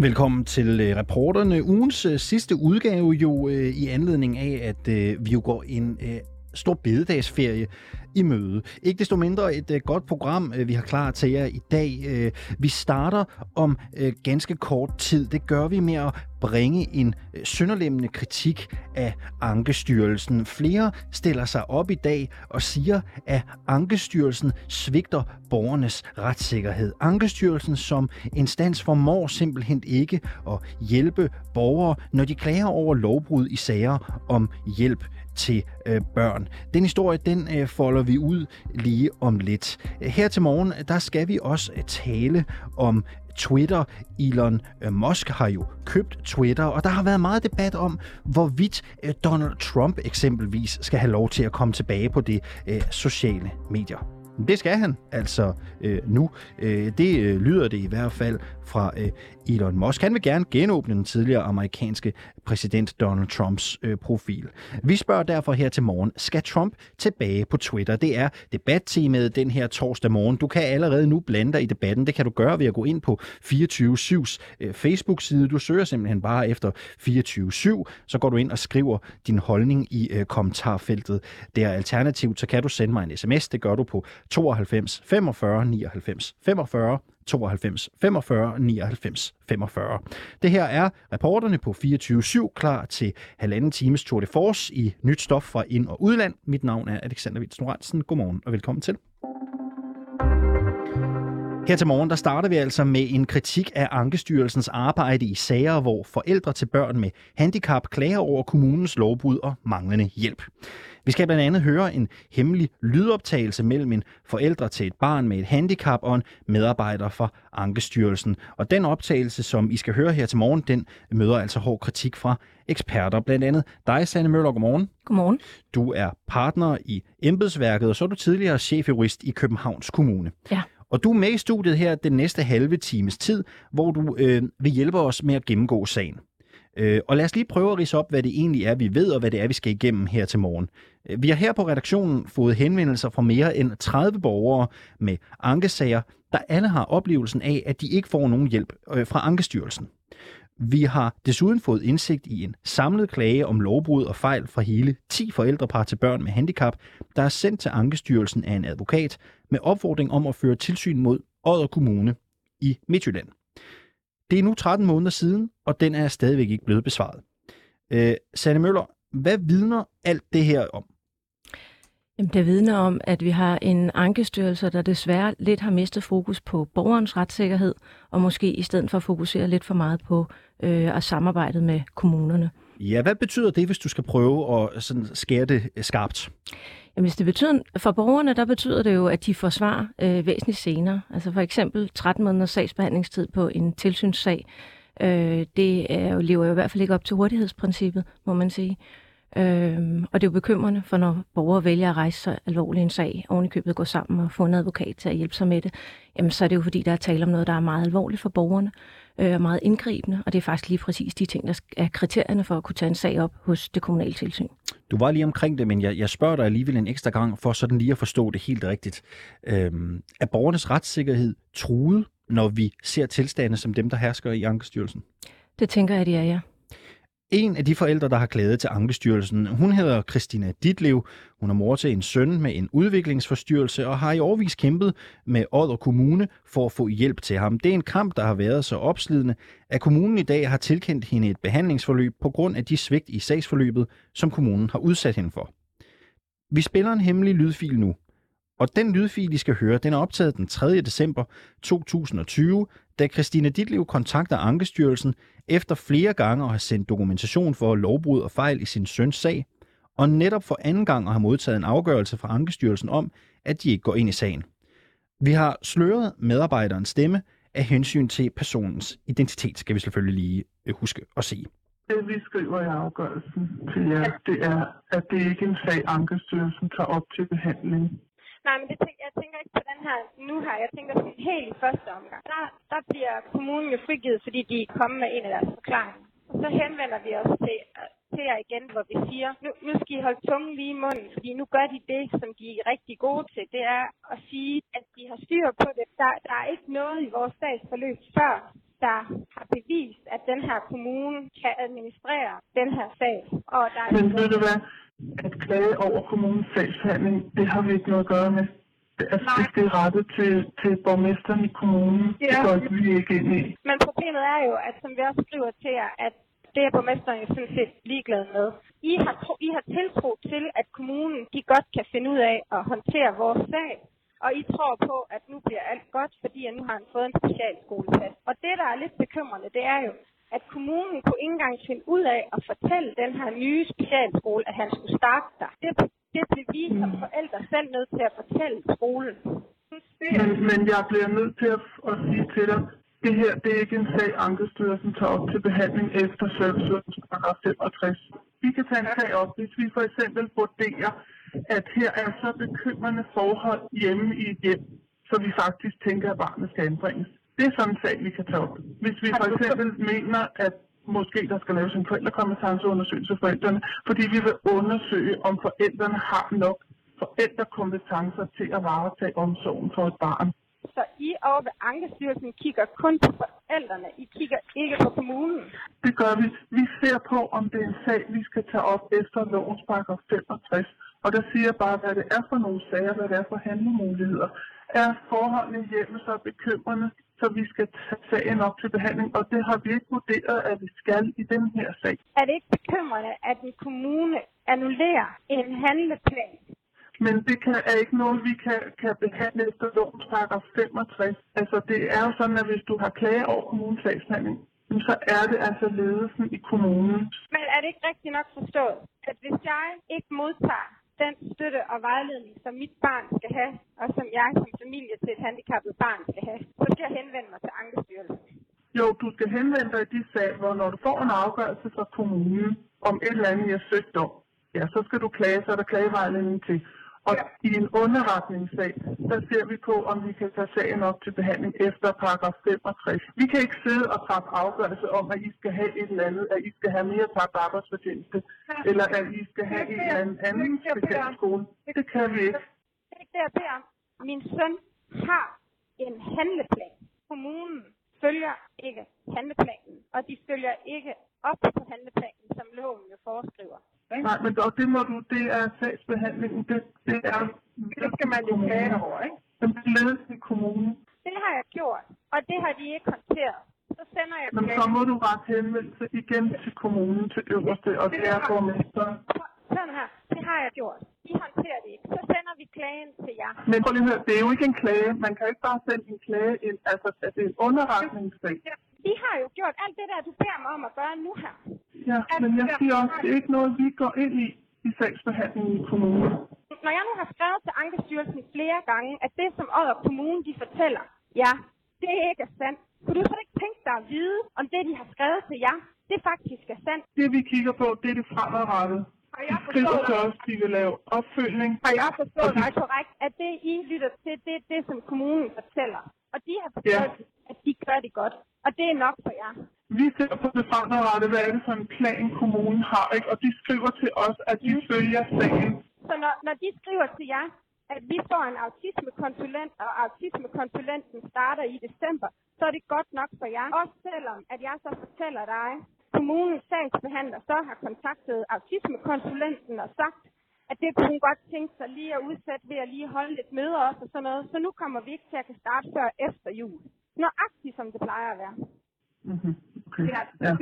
Velkommen til øh, reporterne. Ugens øh, sidste udgave jo øh, i anledning af, at øh, vi jo går en øh, stor bededagsferie i møde. Ikke desto mindre et øh, godt program, øh, vi har klar til jer i dag. Øh, vi starter om øh, ganske kort tid. Det gør vi med at bringe en øh, sønderlemmende kritik af Ankestyrelsen. Flere stiller sig op i dag og siger, at Ankestyrelsen svigter borgernes retssikkerhed. Ankestyrelsen som instans formår simpelthen ikke at hjælpe borgere, når de klager over lovbrud i sager om hjælp til øh, børn. Den historie, den øh, folder vi ud lige om lidt. Her til morgen, der skal vi også øh, tale om Twitter. Elon øh, Musk har jo købt Twitter, og der har været meget debat om, hvorvidt øh, Donald Trump eksempelvis skal have lov til at komme tilbage på det øh, sociale medier. Det skal han altså øh, nu. Øh, det øh, lyder det i hvert fald fra øh, Elon Musk. Han vil gerne genåbne den tidligere amerikanske præsident Donald Trumps øh, profil. Vi spørger derfor her til morgen, skal Trump tilbage på Twitter? Det er debattemaet den her torsdag morgen. Du kan allerede nu blande dig i debatten. Det kan du gøre ved at gå ind på 24-7's øh, Facebook-side. Du søger simpelthen bare efter 24-7, så går du ind og skriver din holdning i øh, kommentarfeltet. Det er alternativt, så kan du sende mig en sms. Det gør du på 92 45 99 45 92 45 99 45. Det her er reporterne på 24-7 klar til halvanden times Tour de Force i nyt stof fra ind- og udland. Mit navn er Alexander Vils Noransen. Godmorgen og velkommen til. Her til morgen, der starter vi altså med en kritik af Ankestyrelsens arbejde i sager, hvor forældre til børn med handicap klager over kommunens lovbrud og manglende hjælp. Vi skal blandt andet høre en hemmelig lydoptagelse mellem en forældre til et barn med et handicap og en medarbejder fra Ankestyrelsen. Og den optagelse, som I skal høre her til morgen, den møder altså hård kritik fra eksperter. Blandt andet dig, Sanne Møller. Godmorgen. Godmorgen. Du er partner i embedsværket, og så er du tidligere chefjurist i Københavns Kommune. Ja. Og du er med i studiet her den næste halve times tid, hvor du øh, vil hjælpe os med at gennemgå sagen. Øh, og lad os lige prøve at rise op, hvad det egentlig er, vi ved, og hvad det er, vi skal igennem her til morgen. Øh, vi har her på redaktionen fået henvendelser fra mere end 30 borgere med ankesager, der alle har oplevelsen af, at de ikke får nogen hjælp øh, fra Ankestyrelsen. Vi har desuden fået indsigt i en samlet klage om lovbrud og fejl fra hele 10 forældrepar til børn med handicap, der er sendt til Ankestyrelsen af en advokat med opfordring om at føre tilsyn mod Odder Kommune i Midtjylland. Det er nu 13 måneder siden, og den er stadigvæk ikke blevet besvaret. Øh, Sanne Møller, hvad vidner alt det her om? Jamen, det vidner om, at vi har en ankestyrelse, der desværre lidt har mistet fokus på borgerens retssikkerhed, og måske i stedet for fokusere lidt for meget på øh, at samarbejde med kommunerne. Ja, hvad betyder det, hvis du skal prøve at sådan skære det skarpt? Jamen, hvis det betyder, for borgerne, der betyder det jo, at de får svar øh, væsentligt senere. Altså for eksempel 13 måneders sagsbehandlingstid på en tilsynssag. Øh, det er jo, lever jo i hvert fald ikke op til hurtighedsprincippet, må man sige. Øhm, og det er jo bekymrende, for når borgere vælger at rejse så alvorlig en sag, oven i købet går sammen og få en advokat til at hjælpe sig med det, jamen så er det jo fordi, der er tale om noget, der er meget alvorligt for borgerne, øh, og meget indgribende, og det er faktisk lige præcis de ting, der er kriterierne for at kunne tage en sag op hos det kommunale tilsyn. Du var lige omkring det, men jeg, jeg spørger dig alligevel en ekstra gang, for sådan lige at forstå det helt rigtigt. Øhm, er borgernes retssikkerhed truet, når vi ser tilstande som dem, der hersker i Ankestyrelsen? Det tænker jeg, at de er, ja. En af de forældre, der har klaget til Ankestyrelsen, hun hedder Christina Ditlev. Hun er mor til en søn med en udviklingsforstyrrelse og har i årvis kæmpet med Odder Kommune for at få hjælp til ham. Det er en kamp, der har været så opslidende, at kommunen i dag har tilkendt hende et behandlingsforløb på grund af de svigt i sagsforløbet, som kommunen har udsat hende for. Vi spiller en hemmelig lydfil nu, og den lydfil, I skal høre, den er optaget den 3. december 2020, da Christina Ditlev kontakter Ankestyrelsen efter flere gange at have sendt dokumentation for lovbrud og fejl i sin søns sag, og netop for anden gang at have modtaget en afgørelse fra Ankestyrelsen om, at de ikke går ind i sagen. Vi har sløret medarbejderens stemme af hensyn til personens identitet, skal vi selvfølgelig lige øh, huske at sige. Det vi skriver i afgørelsen til jer, det er, at det ikke er en sag, Ankestyrelsen tager op til behandling. Nej, men det tænker, jeg tænker ikke på den her nu her. Jeg tænker sådan helt i første omgang. Der, der bliver kommunen jo frigivet, fordi de er kommet med en af deres forklaringer. Og så henvender vi os til, til jer igen, hvor vi siger, nu, nu skal I holde tungen lige i munden, fordi nu gør de det, som de er rigtig gode til. Det er at sige, at de har styr på det. Der, der er ikke noget i vores sagsforløb før der har bevist, at den her kommune kan administrere den her sag. Og der er Men ved du hvad? At klage over kommunens sagsbehandling, det har vi ikke noget at gøre med. Det er, Nej. det er rettet til, til borgmesteren i kommunen. Det Ja. går vi ikke ind i. Men problemet er jo, at som vi også skriver til jer, at det er borgmesteren jo sådan set ligeglad med. I har, tro, I har tiltro til, at kommunen de godt kan finde ud af at håndtere vores sag. Og I tror på, at nu bliver alt godt, fordi at nu har han fået en specialskoleplads. Og det, der er lidt bekymrende, det er jo, at kommunen kunne ikke engang finde ud af at fortælle den her nye specialskole, at han skulle starte der. Det, det blev vi som forældre selv nødt til at fortælle skolen. Men, men jeg bliver nødt til at, at sige til dig, det her det er ikke en sag, Ankestyrelsen tager op til behandling efter servicelovens paragraf 65. Vi kan tage en sag op, hvis vi for eksempel vurderer, at her er så bekymrende forhold hjemme i et hjem, så vi faktisk tænker, at barnet skal anbringes. Det er sådan en sag, vi kan tage op. Hvis vi for eksempel mener, at måske der skal laves en forældrekompetenceundersøgelse for forældrene, fordi vi vil undersøge, om forældrene har nok forældrekompetencer til at varetage omsorgen for et barn. Så I over ved Ankestyrelsen kigger kun på forældrene. I kigger ikke på kommunen. Det gør vi. Vi ser på, om det er en sag, vi skal tage op efter lovens paragraf 65. Og der siger bare, hvad det er for nogle sager, hvad det er for handlemuligheder. Er forholdene i hjemmet så bekymrende, så vi skal tage sagen op til behandling, og det har vi ikke vurderet, at vi skal i den her sag. Er det ikke bekymrende, at en kommune annullerer en handleplan? Men det kan, er ikke noget, vi kan, kan behandle efter lovens paragraf 65. Altså det er jo sådan, at hvis du har klage over kommunens sagsbehandling, så er det altså ledelsen i kommunen. Men er det ikke rigtigt nok forstået, at hvis jeg ikke modtager den støtte og vejledning, som mit barn skal have, og som jeg som familie til et handicappet barn skal have, så skal jeg henvende mig til Ankestyrelsen. Jo, du skal henvende dig i de sager, hvor når du får en afgørelse fra kommunen om et eller andet, jeg søgt om, ja, så skal du klage, så er der klagevejledning til. Og i en underretningssag, der ser vi på, om vi kan tage sagen op til behandling efter paragraf 65. Vi kan ikke sidde og træffe afgørelse om, at I skal have et eller andet, at I skal have mere tabt arbejdsfortjeneste, eller at I skal have en eller anden anden specialskole. Det kan vi ikke. Det er ikke det, jeg beder om. Min søn har en handleplan. Kommunen følger ikke handleplanen, og de følger ikke op på handleplanen, som loven jo foreskriver. Nej, men og det må du, det er sagsbehandlingen, det, det er... Det skal man jo klage over, ikke? Den ledelsen i kommunen. Det har jeg gjort, og det har de ikke håndteret. Så sender jeg Men så må du rette henvendelse igen til kommunen, til øverste, og det er borgmesteren. Sådan her, det har jeg gjort. De håndterer det ikke. Så sender vi klagen til jer. Men prøv lige at høre, det er jo ikke en klage. Man kan ikke bare sende en klage ind. Altså, det er en underretningssag. Vi har jo gjort alt det der, du beder mig om at gøre nu her. Ja, men jeg siger også, det er ikke noget, vi går ind i i sagsbehandlingen i kommunen. Når jeg nu har skrevet til Ankestyrelsen flere gange, at det, som Odder Kommune de fortæller, ja, det ikke er sandt. Kunne du så ikke tænke dig at vide, om det, de har skrevet til jer, det faktisk er sandt? Det vi kigger på, det er det fremadrettede. Har jeg forstået til os, de vil lave opfølgning. har jeg forstået dig korrekt, at det, I lytter til, det er det, som kommunen fortæller? Og de har forstået, at de gør det godt. Og det er nok for jer. Vi ser på det fremadrettede, hvad er det for en plan, kommunen har, ikke? og de skriver til os, at de følger sagen. Så når, når de skriver til jer, at vi får en autismekonsulent, og autismekonsulenten starter i december, så er det godt nok for jer. Også selvom, at jeg så fortæller dig, kommunens sagsbehandler så har kontaktet autismekonsulenten og sagt, at det kunne hun godt tænke sig lige at udsætte ved at lige holde lidt møder også og sådan noget. Så nu kommer vi ikke til at kan starte før efter jul. Nøjagtigt som det plejer at være. Mm-hmm. Okay. Ja.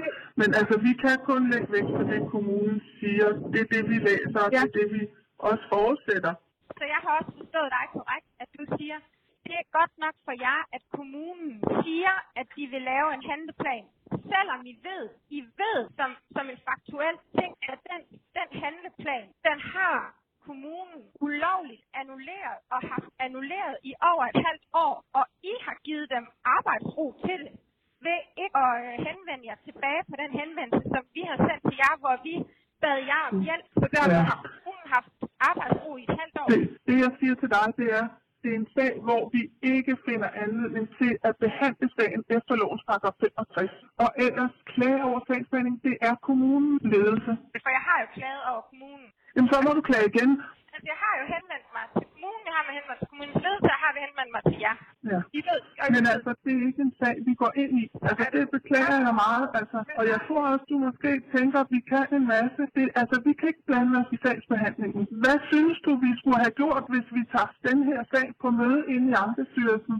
Men altså, vi kan kun lægge vægt på det, kommunen siger. Det er det, vi læser, og det er det, vi også forudsætter. Så jeg har også forstået dig korrekt, at du siger, det er godt nok for jer, at kommunen siger, at de vil lave en handleplan. Selvom I ved, I ved som, som en faktuel ting, at den, den handleplan, den har kommunen ulovligt annulleret og haft annulleret i over et halvt år, og I har givet dem arbejdsro til det ved ikke at øh, henvende jer tilbage på den henvendelse, som vi har sendt til jer, hvor vi bad jer om hjælp. Så derfor Ja. har kommunen haft arbejdsro i et halvt år. Det, det, jeg siger til dig, det er, det er en sag, hvor vi ikke finder anledning til at behandle sagen efter lovens paragraf 65. Og ellers klage over sagsbehandling, det er kommunens ledelse. For jeg har jo klaget over kommunen. Jamen, så må du klage igen. Altså, jeg har jo henvendt mig til jeg har henvendt mig til kommunens ledelse, jeg har henvendt mig til jer. Ja. I ved, og Men altså, det er ikke en sag, vi går ind i. Altså, det beklager jeg meget. Altså, og jeg tror også, du måske tænker, at vi kan en masse. Det, altså, vi kan ikke blande os i sagsbehandlingen. Hvad synes du, vi skulle have gjort, hvis vi tager den her sag på møde ind i Ankestyrelsen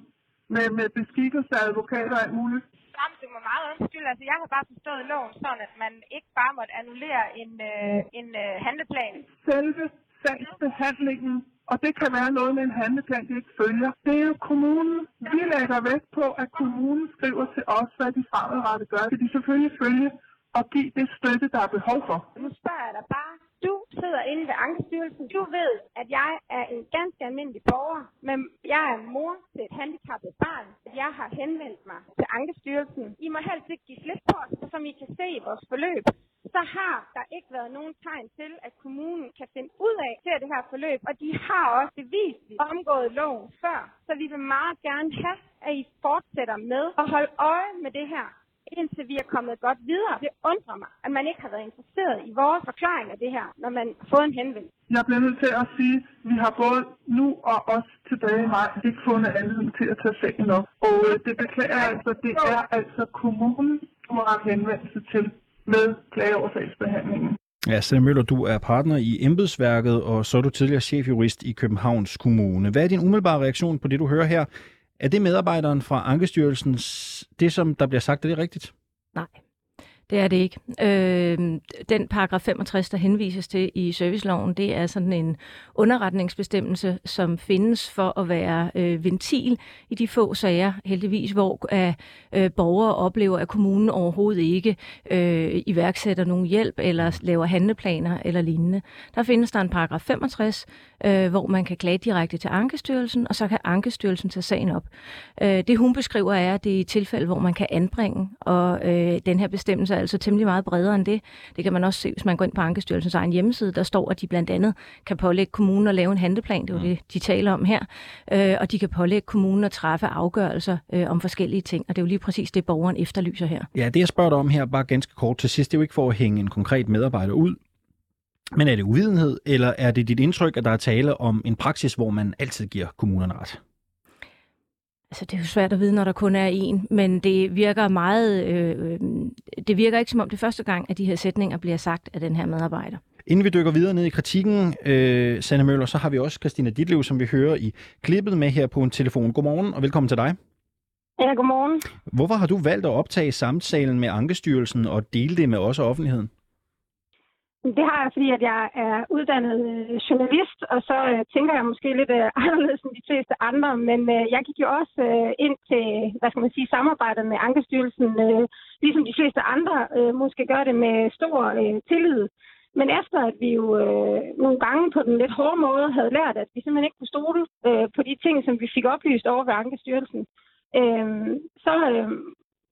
med, med beskikkelse af advokater og alt muligt? Jamen, du må meget undskylde. Altså, jeg har bare forstået loven sådan, at man ikke bare måtte annullere en, øh, en øh, handleplan. Selve sagsbehandlingen, og det kan være noget med en handleplan, de ikke følger. Det er jo kommunen. Vi lægger vægt på, at kommunen skriver til os, hvad de fremadrettet gør. Det de selvfølgelig følge og give det støtte, der er behov for. Nu spørger jeg dig bare. Du sidder inde ved Ankestyrelsen. Du ved, at jeg er en ganske almindelig borger, men jeg er mor til et handicappet barn. Jeg har henvendt mig til Ankestyrelsen. I må helst ikke give slip på os, for som I kan se i vores forløb, så har der ikke været nogen tegn til, at kommunen kan finde ud af til det her forløb, og de har også bevisligt omgået loven før. Så vi vil meget gerne have, at I fortsætter med at holde øje med det her indtil vi er kommet godt videre. Det undrer mig, at man ikke har været interesseret i vores forklaring af det her, når man har fået en henvendelse. Jeg bliver nødt til at sige, at vi har både nu og også tilbage i maj ikke fundet anledning til at tage sagen op. Og øh, det beklager jeg altså, det er altså kommunen, du må have henvendelse til med klageoversagsbehandlingen. Ja, Sanne Møller, du er partner i embedsværket, og så er du tidligere chefjurist i Københavns Kommune. Hvad er din umiddelbare reaktion på det, du hører her? Er det medarbejderen fra Ankestyrelsen, det som der bliver sagt, er det rigtigt? Nej, det er det ikke. Øh, den paragraf 65, der henvises til i serviceloven, det er sådan en underretningsbestemmelse, som findes for at være øh, ventil i de få sager, heldigvis, hvor at, øh, borgere oplever, at kommunen overhovedet ikke øh, iværksætter nogen hjælp eller laver handleplaner eller lignende. Der findes der en paragraf 65, øh, hvor man kan klage direkte til Ankestyrelsen, og så kan Ankestyrelsen tage sagen op. Øh, det hun beskriver er, at det er i tilfælde, hvor man kan anbringe, og øh, den her bestemmelse er altså temmelig meget bredere end det. Det kan man også se, hvis man går ind på Ankestyrelsens egen hjemmeside. Der står, at de blandt andet kan pålægge kommunen at lave en handleplan, det er jo det, de taler om her, øh, og de kan pålægge kommunen at træffe afgørelser øh, om forskellige ting, og det er jo lige præcis det, borgeren efterlyser her. Ja, det jeg spørger dig om her, bare ganske kort til sidst, det er jo ikke for at hænge en konkret medarbejder ud, men er det uvidenhed, eller er det dit indtryk, at der er tale om en praksis, hvor man altid giver kommunerne ret? Altså, det er jo svært at vide, når der kun er en, men det virker meget... Øh, det virker ikke som om det første gang, at de her sætninger bliver sagt af den her medarbejder. Inden vi dykker videre ned i kritikken, øh, Sanne Møller, så har vi også Christina Ditlev, som vi hører i klippet med her på en telefon. Godmorgen og velkommen til dig. Ja, godmorgen. Hvorfor har du valgt at optage samtalen med Ankestyrelsen og dele det med os og offentligheden? Det har jeg, fordi at jeg er uddannet øh, journalist, og så øh, tænker jeg måske lidt øh, anderledes end de fleste andre, men øh, jeg gik jo også øh, ind til, hvad skal man sige, samarbejdet med Ankestyrelsen, øh, ligesom de fleste andre øh, måske gør det med stor øh, tillid. Men efter at vi jo øh, nogle gange på den lidt hårde måde havde lært, at vi simpelthen ikke kunne stole øh, på de ting, som vi fik oplyst over ved Ankestyrelsen, øh, så øh,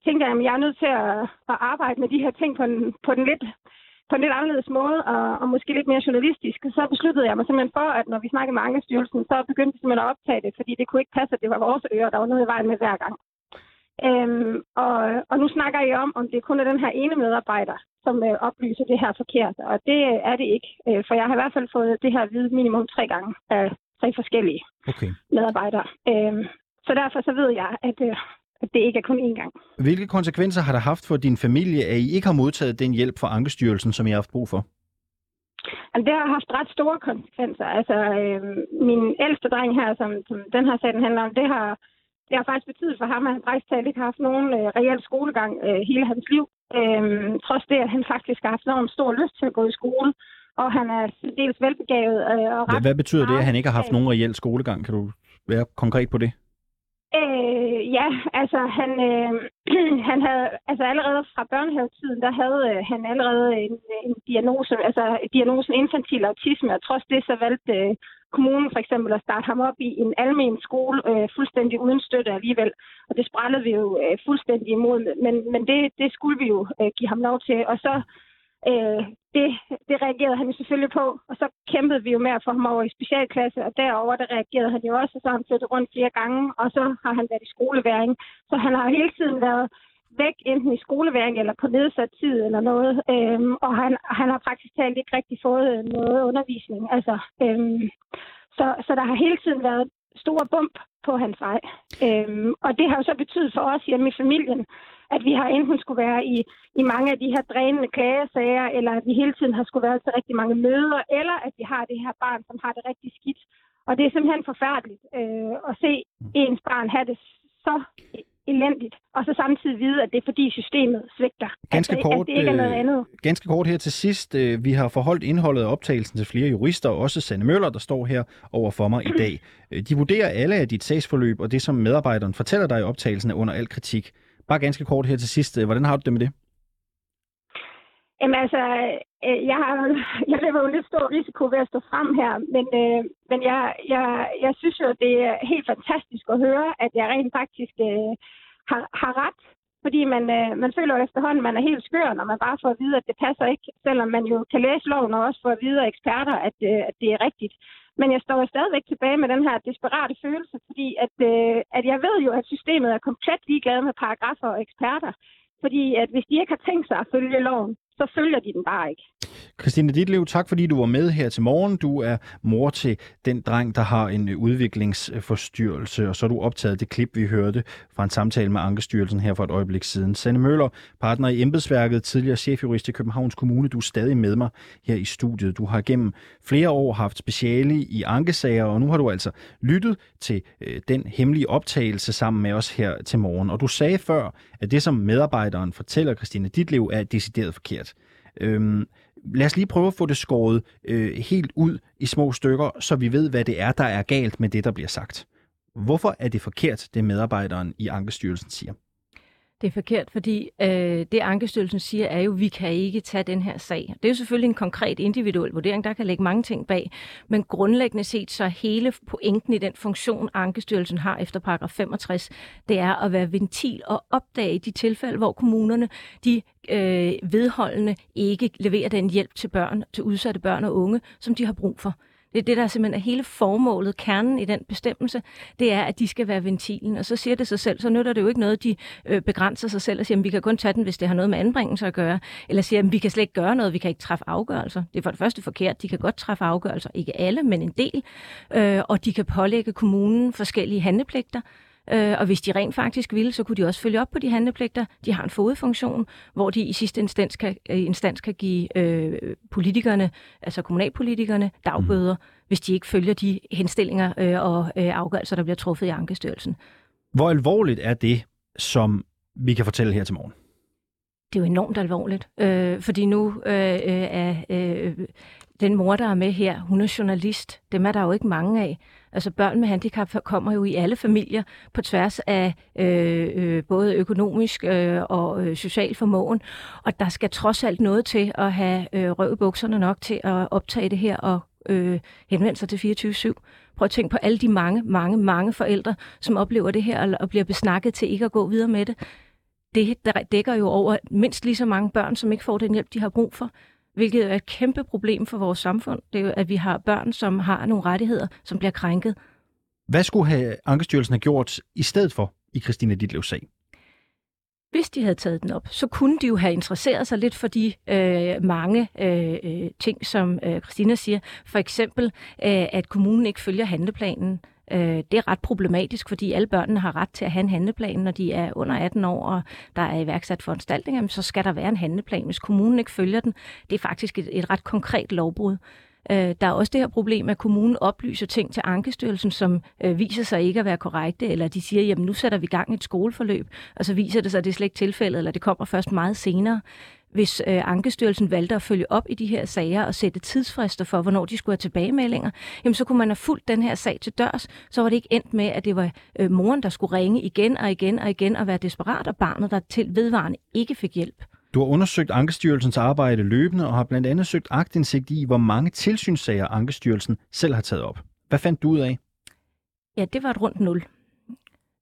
tænker jeg, at jeg er nødt til at, at arbejde med de her ting på en, på den lidt på en lidt anderledes måde, og, og måske lidt mere journalistisk, så besluttede jeg mig simpelthen for, at når vi snakkede med Ankestyrelsen, så begyndte vi simpelthen at optage det, fordi det kunne ikke passe, at det var vores ører, der var noget i vejen med hver gang. Øhm, og, og nu snakker I om, om det kun er den her ene medarbejder, som øh, oplyser det her forkert, og det er det ikke. Øh, for jeg har i hvert fald fået det her at vide minimum tre gange af tre forskellige okay. medarbejdere. Øhm, så derfor så ved jeg, at øh, at det ikke er kun én gang. Hvilke konsekvenser har det haft for din familie, at I ikke har modtaget den hjælp fra Ankestyrelsen, som I har haft brug for? Altså, det har haft ret store konsekvenser. Altså, øh, min ældste dreng her, som, som den her sag den handler om, det har, det har faktisk betydet for ham, at han faktisk talt ikke har haft nogen øh, reel skolegang øh, hele hans liv. Øh, trods det, at han faktisk har haft enormt stor lyst til at gå i skole, og han er dels velbegavet. Øh, og ret hvad betyder det, at han ikke har haft nogen reel skolegang? Kan du være konkret på det? Øh, ja, altså han, øh, han havde, altså allerede fra børnehavetiden, der havde øh, han allerede en, en diagnose, altså diagnosen infantil autisme, og trods det så valgte øh, kommunen for eksempel at starte ham op i en almen skole, øh, fuldstændig uden støtte alligevel. Og det sprællede vi jo øh, fuldstændig imod, men, men det, det skulle vi jo øh, give ham lov til. Og så Øh, det, det reagerede han jo selvfølgelig på, og så kæmpede vi jo med at få ham over i specialklasse, og derover der reagerede han jo også, og så har han flyttet rundt flere gange, og så har han været i skoleværing. Så han har hele tiden været væk, enten i skoleværing eller på nedsat tid eller noget, øhm, og han, han har praktisk talt ikke rigtig fået noget undervisning. Altså, øhm, så, så der har hele tiden været store bump på hans vej. Øhm, og det har jo så betydet for os hjemme i familien, at vi har enten skulle være i, i mange af de her drænende klagesager, eller at vi hele tiden har skulle være til rigtig mange møder, eller at vi har det her barn, som har det rigtig skidt. Og det er simpelthen forfærdeligt øh, at se ens barn have det så elendigt, og så samtidig vide, at det er fordi systemet svigter. Ganske altså, kort, at det ikke er noget øh, andet. Ganske kort her til sidst. øh, Vi har forholdt indholdet af optagelsen til flere jurister, også Sanne Møller, der står her over for mig i dag. Øh, De vurderer alle af dit sagsforløb, og det som medarbejderen fortæller dig i optagelsen er under al kritik. Bare ganske kort her til sidst. Øh, hvordan har du det med det? Jamen altså, øh, jeg, har, jeg løber jo lidt stor risiko ved at stå frem her, men, øh, men jeg, jeg, jeg synes jo, det er helt fantastisk at høre, at jeg rent faktisk øh, har, har ret. Fordi man, øh, man føler jo efterhånden, at man er helt skør, når man bare får at vide, at det passer ikke. Selvom man jo kan læse loven og også får at vide af eksperter, at, øh, at det er rigtigt. Men jeg står jo stadigvæk tilbage med den her desperate følelse, fordi at, øh, at jeg ved jo, at systemet er komplet ligeglad med paragrafer og eksperter. Fordi at hvis de ikke har tænkt sig at følge loven, så følger de den bare ikke. Christine Ditlev, tak fordi du var med her til morgen. Du er mor til den dreng, der har en øh, udviklingsforstyrrelse, og så har du optaget det klip, vi hørte fra en samtale med Ankestyrelsen her for et øjeblik siden. Sanne Møller, partner i embedsværket, tidligere chefjurist i Københavns Kommune, du er stadig med mig her i studiet. Du har gennem flere år haft speciale i ankesager, og nu har du altså lyttet til øh, den hemmelige optagelse sammen med os her til morgen. Og du sagde før, at det som medarbejderen fortæller Christine Ditlev er decideret forkert. Øhm, lad os lige prøve at få det skåret øh, helt ud i små stykker, så vi ved, hvad det er, der er galt med det, der bliver sagt. Hvorfor er det forkert, det medarbejderen i Ankestyrelsen siger? Det er forkert, fordi øh, det Ankestyrelsen siger er jo, at vi kan ikke tage den her sag. Det er jo selvfølgelig en konkret individuel vurdering, der kan lægge mange ting bag, men grundlæggende set så hele pointen i den funktion, Ankestyrelsen har efter paragraf 65, det er at være ventil og opdage de tilfælde, hvor kommunerne de øh, vedholdende ikke leverer den hjælp til børn, til udsatte børn og unge, som de har brug for. Det er det, der simpelthen er hele formålet, kernen i den bestemmelse, det er, at de skal være ventilen. Og så siger det sig selv, så nytter det jo ikke noget, de øh, begrænser sig selv og siger, at vi kan kun tage den, hvis det har noget med anbringelse at gøre. Eller siger, at vi kan slet ikke gøre noget, vi kan ikke træffe afgørelser. Det er for det første forkert, de kan godt træffe afgørelser, ikke alle, men en del. Øh, og de kan pålægge kommunen forskellige handlepligter. Øh, og hvis de rent faktisk ville, så kunne de også følge op på de handlepligter. De har en fodfunktion, hvor de i sidste instans kan, øh, instans kan give øh, politikerne, altså kommunalpolitikerne, dagbøder, mm. hvis de ikke følger de henstillinger øh, og øh, afgørelser, der bliver truffet i Ankestyrelsen. Hvor alvorligt er det, som vi kan fortælle her til morgen? Det er jo enormt alvorligt, øh, fordi nu øh, er øh, den mor, der er med her, hun er journalist. Dem er der jo ikke mange af. Altså børn med handicap kommer jo i alle familier på tværs af øh, øh, både økonomisk øh, og øh, social formåen. Og der skal trods alt noget til at have øh, røv bukserne nok til at optage det her og øh, henvende sig til 24-7. Prøv at tænke på alle de mange, mange, mange forældre, som oplever det her og bliver besnakket til ikke at gå videre med det. Det dækker jo over mindst lige så mange børn, som ikke får den hjælp, de har brug for hvilket er et kæmpe problem for vores samfund. Det er jo, at vi har børn, som har nogle rettigheder, som bliver krænket. Hvad skulle have Ankestyrelsen have gjort i stedet for i Christine Ditlevs sag? Hvis de havde taget den op, så kunne de jo have interesseret sig lidt for de øh, mange øh, ting, som øh, Christina siger. For eksempel, øh, at kommunen ikke følger handleplanen. Øh, det er ret problematisk, fordi alle børnene har ret til at have en handleplan, når de er under 18 år, og der er iværksat foranstaltninger, så skal der være en handleplan. Hvis kommunen ikke følger den, det er faktisk et, et ret konkret lovbrud. Øh, der er også det her problem, at kommunen oplyser ting til Ankestyrelsen, som øh, viser sig ikke at være korrekte, eller de siger, jamen nu sætter vi gang i et skoleforløb, og så viser det sig, at det er slet ikke tilfældet, eller det kommer først meget senere hvis øh, Ankestyrelsen valgte at følge op i de her sager og sætte tidsfrister for, hvornår de skulle have tilbagemeldinger, jamen så kunne man have fulgt den her sag til dørs. Så var det ikke endt med, at det var øh, moren, der skulle ringe igen og igen og igen og være desperat, og barnet, der til vedvarende ikke fik hjælp. Du har undersøgt Ankestyrelsens arbejde løbende og har blandt andet søgt agtindsigt i, hvor mange tilsynssager Ankestyrelsen selv har taget op. Hvad fandt du ud af? Ja, det var et rundt nul.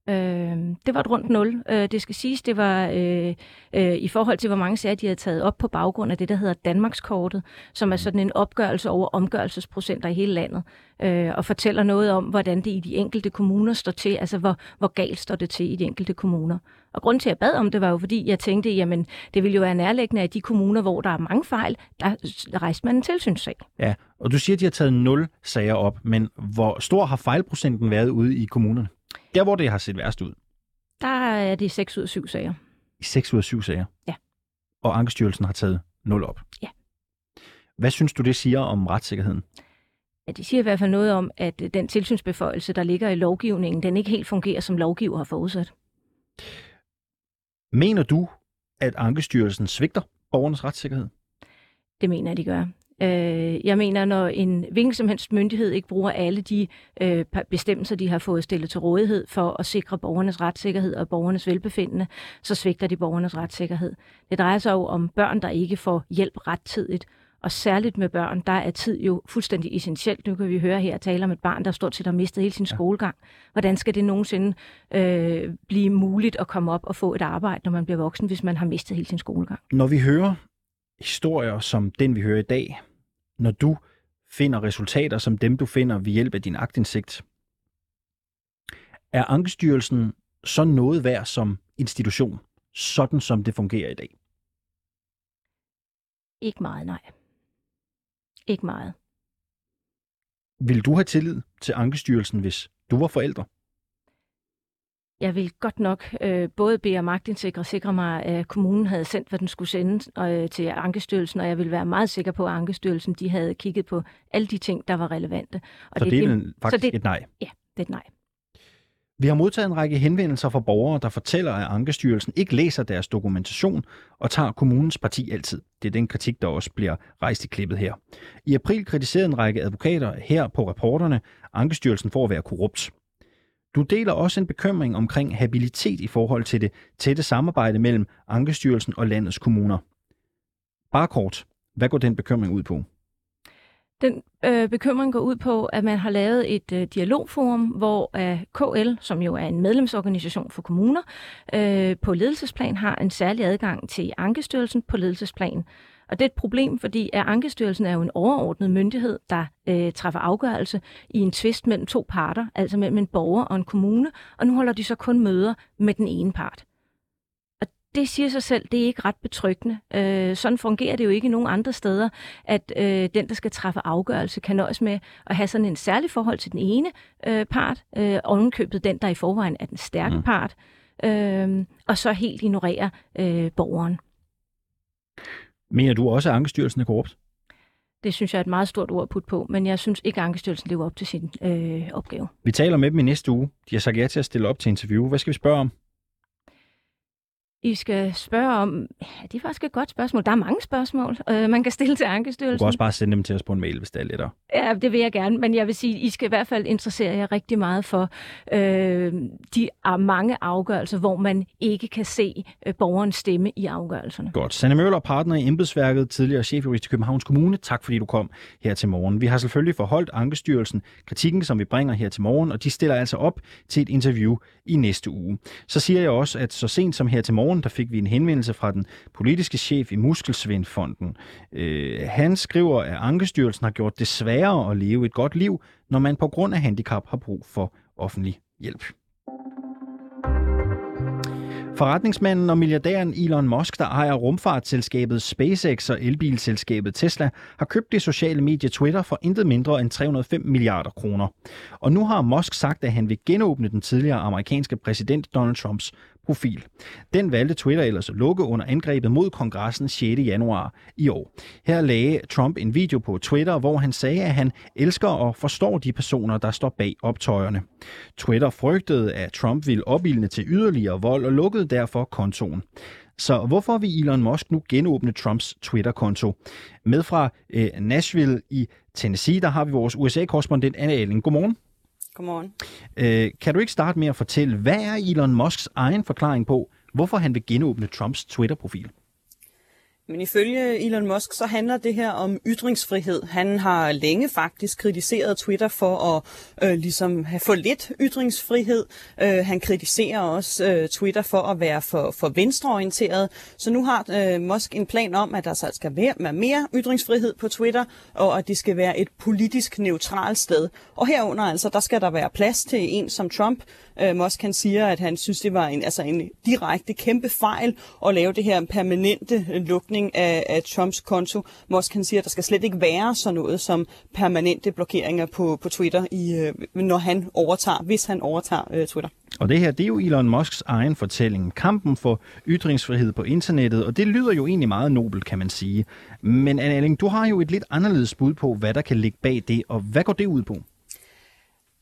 Øh, det var et rundt nul. Øh, det skal siges, det var øh, øh, i forhold til, hvor mange sager de havde taget op på baggrund af det, der hedder Danmarkskortet, som er sådan en opgørelse over omgørelsesprocenter i hele landet, øh, og fortæller noget om, hvordan det i de enkelte kommuner står til, altså hvor, hvor galt står det til i de enkelte kommuner. Og grund til, at jeg bad om det, var jo fordi, jeg tænkte, jamen det ville jo være nærliggende, at de kommuner, hvor der er mange fejl, der rejste man en tilsynssag. Ja, og du siger, at de har taget 0 sager op, men hvor stor har fejlprocenten været ude i kommunerne? Der, hvor det har set værst ud. Der er det 6 ud af 7 sager. I 6 ud af 7 sager? Ja. Og Ankestyrelsen har taget 0 op? Ja. Hvad synes du, det siger om retssikkerheden? Ja, de siger i hvert fald noget om, at den tilsynsbeføjelse, der ligger i lovgivningen, den ikke helt fungerer, som lovgiver har forudsat. Mener du, at Ankestyrelsen svigter borgernes retssikkerhed? Det mener jeg, de gør. Øh, jeg mener, når en hvilken som helst myndighed ikke bruger alle de øh, bestemmelser, de har fået stillet til rådighed for at sikre borgernes retssikkerhed og borgernes velbefindende, så svigter de borgernes retssikkerhed. Det drejer sig jo om børn, der ikke får hjælp rettidigt. Og særligt med børn, der er tid jo fuldstændig essentielt. Nu kan vi høre her tale om et barn, der stort set har mistet hele sin ja. skolegang. Hvordan skal det nogensinde øh, blive muligt at komme op og få et arbejde, når man bliver voksen, hvis man har mistet hele sin skolegang? Når vi hører historier som den, vi hører i dag, når du finder resultater som dem, du finder ved hjælp af din agtindsigt, er Ankestyrelsen så noget værd som institution, sådan som det fungerer i dag? Ikke meget, nej. Ikke meget. Vil du have tillid til Ankestyrelsen, hvis du var forældre? Jeg vil godt nok øh, både bede om magtindsigt og sikre mig, at kommunen havde sendt, hvad den skulle sende øh, til Ankestyrelsen, og jeg vil være meget sikker på, at Ankestyrelsen de havde kigget på alle de ting, der var relevante. Og så det, det er faktisk det, et nej? Ja, det er et nej. Vi har modtaget en række henvendelser fra borgere, der fortæller, at Ankestyrelsen ikke læser deres dokumentation og tager kommunens parti altid. Det er den kritik, der også bliver rejst i klippet her. I april kritiserede en række advokater her på rapporterne Ankestyrelsen for at være korrupt. Du deler også en bekymring omkring habilitet i forhold til det tætte samarbejde mellem Ankestyrelsen og landets kommuner. Bare kort, hvad går den bekymring ud på? Den øh, bekymring går ud på, at man har lavet et øh, dialogforum, hvor øh, KL, som jo er en medlemsorganisation for kommuner, øh, på ledelsesplan har en særlig adgang til Ankestyrelsen på ledelsesplan. Og det er et problem, fordi at Ankestyrelsen er jo en overordnet myndighed, der øh, træffer afgørelse i en tvist mellem to parter, altså mellem en borger og en kommune, og nu holder de så kun møder med den ene part. Og det siger sig selv, det er ikke ret betryggende. Øh, sådan fungerer det jo ikke nogen andre steder, at øh, den, der skal træffe afgørelse, kan nøjes med at have sådan en særlig forhold til den ene øh, part, øh, ovenkøbet den, der i forvejen er den stærke mm. part, øh, og så helt ignorere øh, borgeren. Mener du også, at Ankestyrelsen er korrupt? Det synes jeg er et meget stort ord at putte på, men jeg synes ikke, at Ankestyrelsen lever op til sin øh, opgave. Vi taler med dem i næste uge. De har sagt ja til at stille op til interview. Hvad skal vi spørge om? I skal spørge om... Ja, det er faktisk et godt spørgsmål. Der er mange spørgsmål, øh, man kan stille til Ankestyrelsen. Du kan også bare sende dem til os på en mail, hvis det er lettere. Ja, det vil jeg gerne. Men jeg vil sige, I skal i hvert fald interessere jer rigtig meget for øh, de er mange afgørelser, hvor man ikke kan se øh, borgerens stemme i afgørelserne. Godt. Sanne Møller, partner i embedsværket, tidligere chefjurist i Københavns Kommune. Tak fordi du kom her til morgen. Vi har selvfølgelig forholdt Ankestyrelsen kritikken, som vi bringer her til morgen, og de stiller altså op til et interview i næste uge. Så siger jeg også, at så sent som her til morgen, morgen, der fik vi en henvendelse fra den politiske chef i Muskelsvindfonden. Øh, han skriver, at Ankestyrelsen har gjort det sværere at leve et godt liv, når man på grund af handicap har brug for offentlig hjælp. Forretningsmanden og milliardæren Elon Musk, der ejer rumfartsselskabet SpaceX og elbilselskabet Tesla, har købt det sociale medie Twitter for intet mindre end 305 milliarder kroner. Og nu har Musk sagt, at han vil genåbne den tidligere amerikanske præsident Donald Trumps profil. Den valgte Twitter ellers at lukke under angrebet mod kongressen 6. januar i år. Her lagde Trump en video på Twitter, hvor han sagde, at han elsker og forstår de personer, der står bag optøjerne. Twitter frygtede, at Trump ville opildne til yderligere vold og lukkede derfor kontoen. Så hvorfor vil Elon Musk nu genåbne Trumps Twitter-konto? Med fra øh, Nashville i Tennessee, der har vi vores USA-korrespondent Anne Allen. Godmorgen. Godmorgen. Øh, kan du ikke starte med at fortælle, hvad er Elon Musks egen forklaring på, hvorfor han vil genåbne Trumps Twitter-profil? Men ifølge Elon Musk, så handler det her om ytringsfrihed. Han har længe faktisk kritiseret Twitter for at øh, ligesom have for lidt ytringsfrihed. Øh, han kritiserer også øh, Twitter for at være for, for venstreorienteret. Så nu har øh, Musk en plan om, at der så skal være mere ytringsfrihed på Twitter, og at det skal være et politisk neutralt sted. Og herunder altså, der skal der være plads til en som Trump. Øh, Musk kan siger, at han synes, det var en, altså en direkte kæmpe fejl at lave det her permanente øh, lukning af, af Trumps konto. Musk kan siger, at der skal slet ikke være sådan noget som permanente blokeringer på, på Twitter, i, øh, når han overtager, hvis han overtager øh, Twitter. Og det her, det er jo Elon Musks egen fortælling. Kampen for ytringsfrihed på internettet, og det lyder jo egentlig meget nobelt, kan man sige. Men Anne du har jo et lidt anderledes bud på, hvad der kan ligge bag det, og hvad går det ud på?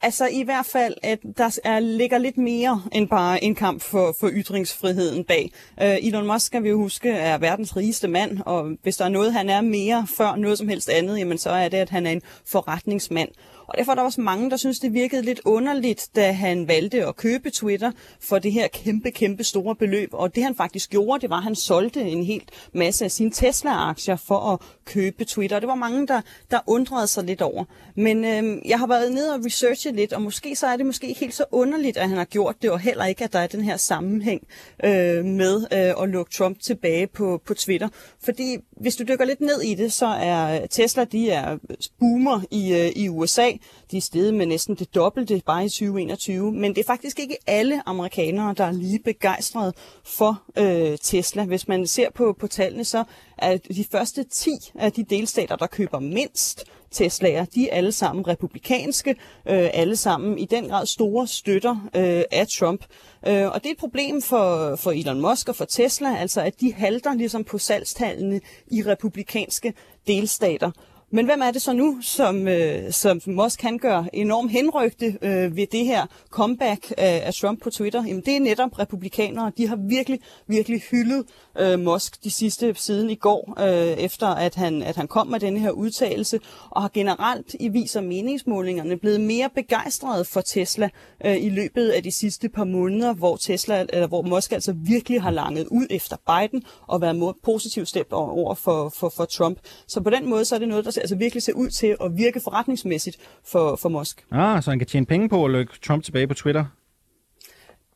Altså i hvert fald, at der er, ligger lidt mere end bare en kamp for, for ytringsfriheden bag. Øh, Elon Musk, skal vi jo huske, er verdens rigeste mand, og hvis der er noget, han er mere før noget som helst andet, jamen så er det, at han er en forretningsmand. Og derfor er der også mange, der synes, det virkede lidt underligt, da han valgte at købe Twitter for det her kæmpe, kæmpe store beløb. Og det han faktisk gjorde, det var, at han solgte en helt masse af sine Tesla-aktier for at købe Twitter. Og det var mange, der, der undrede sig lidt over. Men øh, jeg har været nede og researchet lidt, og måske så er det måske ikke helt så underligt, at han har gjort det, og heller ikke, at der er den her sammenhæng øh, med øh, at lukke Trump tilbage på, på Twitter. Fordi hvis du dykker lidt ned i det, så er Tesla, de er boomer i, øh, i USA. De er steget med næsten det dobbelte bare i 2021. Men det er faktisk ikke alle amerikanere, der er lige begejstrede for øh, Tesla. Hvis man ser på, på tallene, så er de første 10 af de delstater, der køber mindst Tesla'er, de er alle sammen republikanske, øh, alle sammen i den grad store støtter øh, af Trump. Øh, og det er et problem for, for Elon Musk og for Tesla, altså at de halter ligesom på salgstallene i republikanske delstater. Men hvem er det så nu, som, øh, som Musk kan gøre enormt henrygte øh, ved det her comeback af, af Trump på Twitter? Jamen det er netop republikanere. De har virkelig, virkelig hyldet øh, Musk de sidste siden i går, øh, efter at han, at han kom med denne her udtalelse, og har generelt i viser meningsmålingerne blevet mere begejstrede for Tesla øh, i løbet af de sidste par måneder, hvor Tesla, eller hvor Musk altså virkelig har langet ud efter Biden og været positivt stemt over for, for, for Trump. Så på den måde så er det noget, der altså virkelig ser ud til at virke forretningsmæssigt for, for Musk. Ah, så han kan tjene penge på at lukke Trump tilbage på Twitter?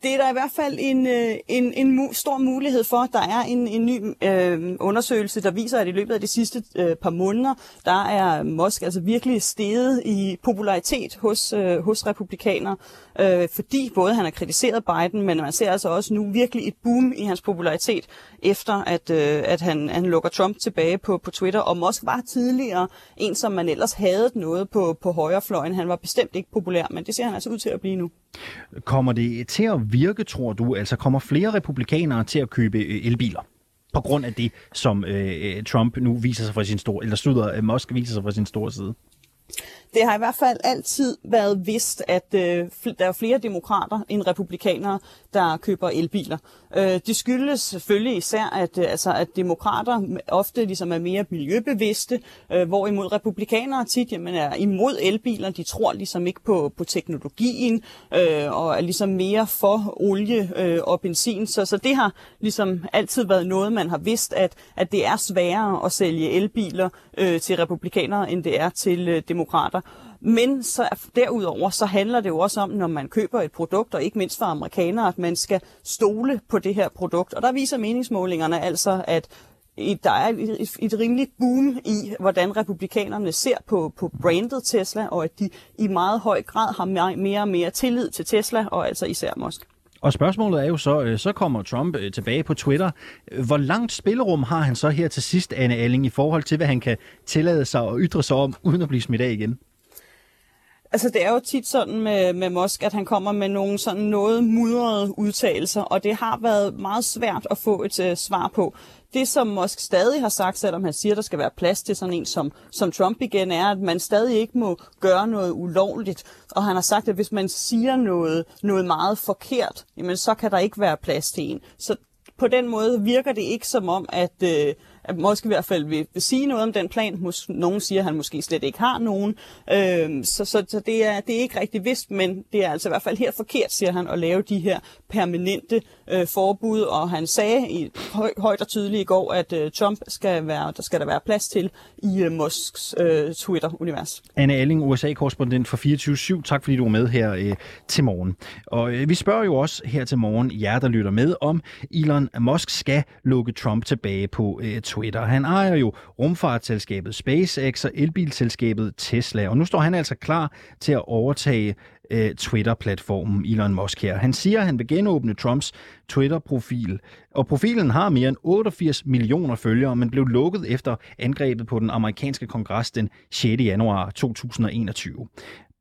det er der i hvert fald en, øh, en, en stor mulighed for. Der er en, en ny øh, undersøgelse, der viser, at i løbet af de sidste øh, par måneder, der er Musk altså virkelig steget i popularitet hos, øh, hos republikanere, øh, fordi både han har kritiseret Biden, men man ser altså også nu virkelig et boom i hans popularitet, efter at, øh, at han, han lukker Trump tilbage på, på Twitter. Og Musk var tidligere en, som man ellers havde noget på, på højrefløjen. Han var bestemt ikke populær, men det ser han altså ud til at blive nu. Kommer det til at virke, tror du? Altså kommer flere republikanere til at købe øh, elbiler? På grund af det, som øh, Trump nu viser sig fra sin store, eller slutter, øh, Musk viser sig fra sin store side? Det har i hvert fald altid været vist, at øh, der er flere demokrater end republikanere, der køber elbiler. Øh, det skyldes selvfølgelig især, at, øh, altså, at demokrater ofte ligesom er mere miljøbevidste, øh, hvorimod republikanere tit jamen, er imod elbiler. De tror ligesom ikke på, på teknologien øh, og er ligesom mere for olie øh, og benzin. Så, så det har ligesom altid været noget, man har vidst, at, at det er sværere at sælge elbiler øh, til republikanere, end det er til øh, demokrater. Men så derudover så handler det jo også om, når man køber et produkt, og ikke mindst for amerikanere, at man skal stole på det her produkt. Og der viser meningsmålingerne altså, at der er et, et rimeligt boom i, hvordan republikanerne ser på, på brandet Tesla, og at de i meget høj grad har mere og mere tillid til Tesla, og altså især Musk. Og spørgsmålet er jo så, øh, så kommer Trump øh, tilbage på Twitter. Hvor langt spillerum har han så her til sidst, Anne Alling, i forhold til, hvad han kan tillade sig at ytre sig om, uden at blive smidt af igen? Altså, det er jo tit sådan med, med Musk, at han kommer med nogle sådan noget mudrede udtalelser, og det har været meget svært at få et uh, svar på. Det, som Musk stadig har sagt, selvom han siger, at der skal være plads til sådan en som, som Trump igen, er, at man stadig ikke må gøre noget ulovligt. Og han har sagt, at hvis man siger noget, noget meget forkert, jamen, så kan der ikke være plads til en. Så på den måde virker det ikke som om, at, øh, at måske i hvert fald vil, vil sige noget om den plan. Mås- nogen siger, at han måske slet ikke har nogen. Øh, så så, så det, er, det er ikke rigtig vist, men det er altså i hvert fald helt forkert, siger han, at lave de her permanente øh, forbud. Og han sagde i høj, højt og tydeligt i går, at øh, Trump skal være, der skal der være plads til i øh, Musks øh, Twitter-univers. Anne Alling, USA-korrespondent for 24-7. Tak fordi du var med her øh, til morgen. Og øh, vi spørger jo også her til morgen, jer der lytter med, om Elon Musk skal lukke Trump tilbage på øh, Twitter. Han ejer jo rumfartsselskabet SpaceX og elbilselskabet Tesla, og nu står han altså klar til at overtage øh, Twitter-platformen Elon Musk her. Han siger, at han vil genåbne Trumps Twitter-profil, og profilen har mere end 88 millioner følgere, men blev lukket efter angrebet på den amerikanske kongres den 6. januar 2021.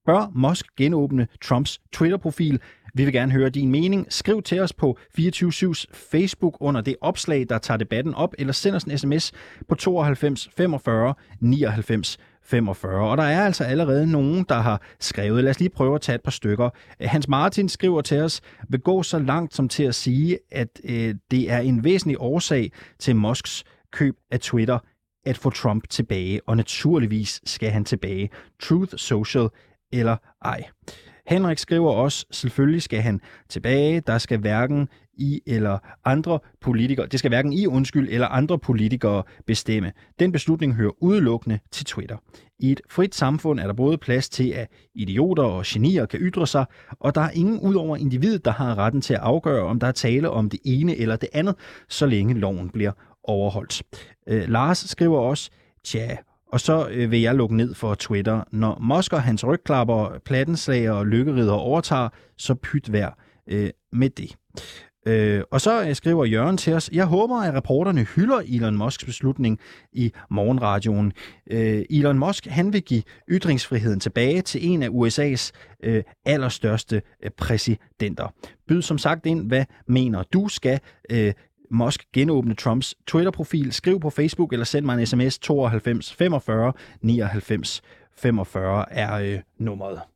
Bør Musk genåbne Trumps Twitter-profil? Vi vil gerne høre din mening. Skriv til os på 24-7's Facebook under det opslag, der tager debatten op, eller send os en sms på 92 45 99 45. Og der er altså allerede nogen, der har skrevet. Lad os lige prøve at tage et par stykker. Øh, Hans Martin skriver til os, vil gå så langt som til at sige, at øh, det er en væsentlig årsag til Musks køb af Twitter at få Trump tilbage, og naturligvis skal han tilbage. Truth Social eller ej. Henrik skriver også, selvfølgelig skal han tilbage. Der skal hverken i eller andre politikere, det skal hverken i undskyld eller andre politikere bestemme. Den beslutning hører udelukkende til Twitter. I et frit samfund er der både plads til, at idioter og genier kan ytre sig, og der er ingen udover individet, der har retten til at afgøre, om der er tale om det ene eller det andet, så længe loven bliver overholdt. Øh, Lars skriver også, tja, og så øh, vil jeg lukke ned for Twitter. Når Musk og hans rygklapper, plattenslager og lykkerider overtager, så pyt vær øh, med det. Øh, og så øh, skriver Jørgen til os, jeg håber, at reporterne hylder Elon Musks beslutning i morgenradioen. Øh, Elon Musk han vil give ytringsfriheden tilbage til en af USA's øh, allerstørste øh, præsidenter. Byd som sagt ind, hvad mener du skal øh, Musk genåbne Trumps Twitter-profil. Skriv på Facebook eller send mig en sms 92 45 99 45 er øh, nummeret.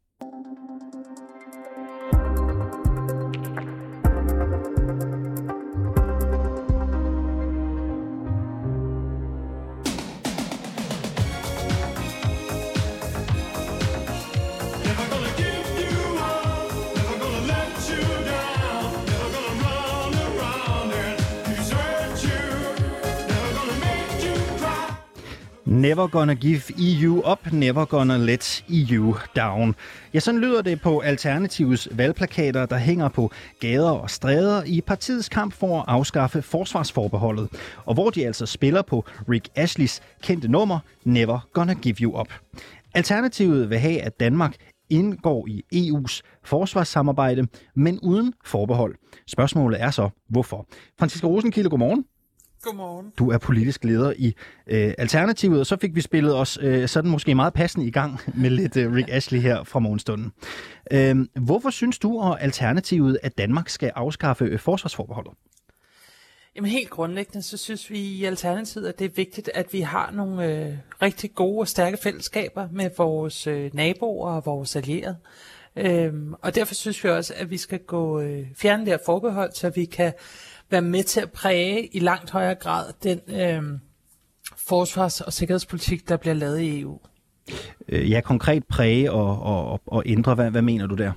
Never gonna give EU up, never gonna let EU down. Ja, sådan lyder det på Alternativets valgplakater, der hænger på gader og stræder i partiets kamp for at afskaffe forsvarsforbeholdet, og hvor de altså spiller på Rick Ashleys kendte nummer Never gonna give you up. Alternativet vil have, at Danmark indgår i EU's forsvarssamarbejde, men uden forbehold. Spørgsmålet er så, hvorfor? Franziska Rosenkilde, godmorgen. Godmorgen. Du er politisk leder i øh, Alternativet, og så fik vi spillet os øh, sådan måske meget passende i gang med lidt øh, Rick Ashley her fra morgenstunden. Øh, hvorfor synes du og Alternativet, at Danmark skal afskaffe øh, forsvarsforbeholdet? Jamen helt grundlæggende, så synes vi i Alternativet, at det er vigtigt, at vi har nogle øh, rigtig gode og stærke fællesskaber med vores øh, naboer og vores allierede. Øhm, og derfor synes vi også, at vi skal gå øh, fjerne det her forbehold, så vi kan være med til at præge i langt højere grad den øh, forsvars- og sikkerhedspolitik, der bliver lavet i EU. Øh, ja, konkret præge og, og, og ændre. Hvad, hvad mener du der?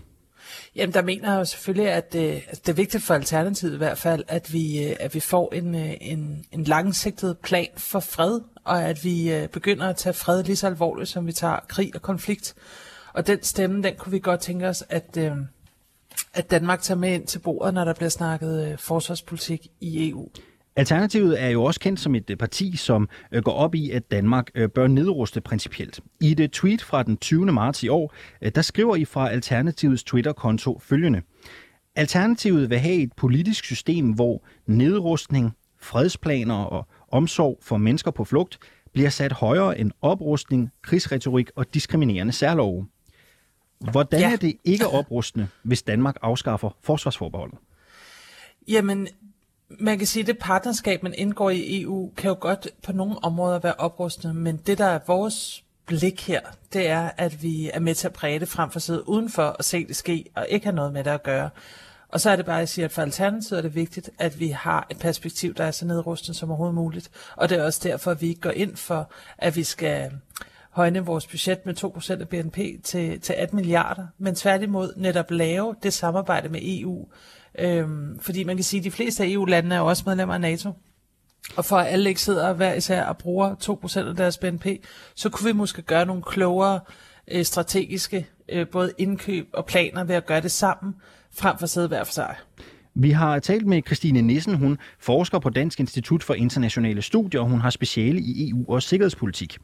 Jamen, der mener jeg jo selvfølgelig, at det, at det er vigtigt for Alternativet i hvert fald, at vi, øh, at vi får en, øh, en, en langsigtet plan for fred, og at vi begynder at tage fred lige så alvorligt, som vi tager krig og konflikt. Og den stemme, den kunne vi godt tænke os, at, at Danmark tager med ind til bordet, når der bliver snakket øh, forsvarspolitik i EU. Alternativet er jo også kendt som et øh, parti, som øh, går op i, at Danmark øh, bør nedruste principielt. I et tweet fra den 20. marts i år, der skriver I fra Alternativets Twitter-konto følgende. Alternativet vil have et politisk system, hvor nedrustning, fredsplaner og omsorg for mennesker på flugt bliver sat højere end oprustning, krigsretorik og diskriminerende særlove. Hvordan Ja. er det ikke oprustende, hvis Danmark afskaffer forsvarsforbeholdet? Jamen, man kan sige, at det partnerskab, man indgår i EU, kan jo godt på nogle områder være oprustende, men det, der er vores blik her, det er, at vi er med til at præge det frem for at sidde udenfor og se det ske, og ikke have noget med det at gøre. Og så er det bare, at jeg siger, at for Alternativet er det vigtigt, at vi har et perspektiv, der er så nedrustende som overhovedet muligt. Og det er også derfor, at vi ikke går ind for, at vi skal højne vores budget med 2% af BNP til, til 18 milliarder, men tværtimod netop lave det samarbejde med EU. Øhm, fordi man kan sige, at de fleste af EU-landene er også medlemmer af NATO. Og for at alle ikke sidder hver især og bruger 2% af deres BNP, så kunne vi måske gøre nogle klogere øh, strategiske øh, både indkøb og planer ved at gøre det sammen, frem for at sidde hver for sig. Vi har talt med Christine Nissen. Hun forsker på Dansk Institut for Internationale Studier, og hun har speciale i EU og sikkerhedspolitik.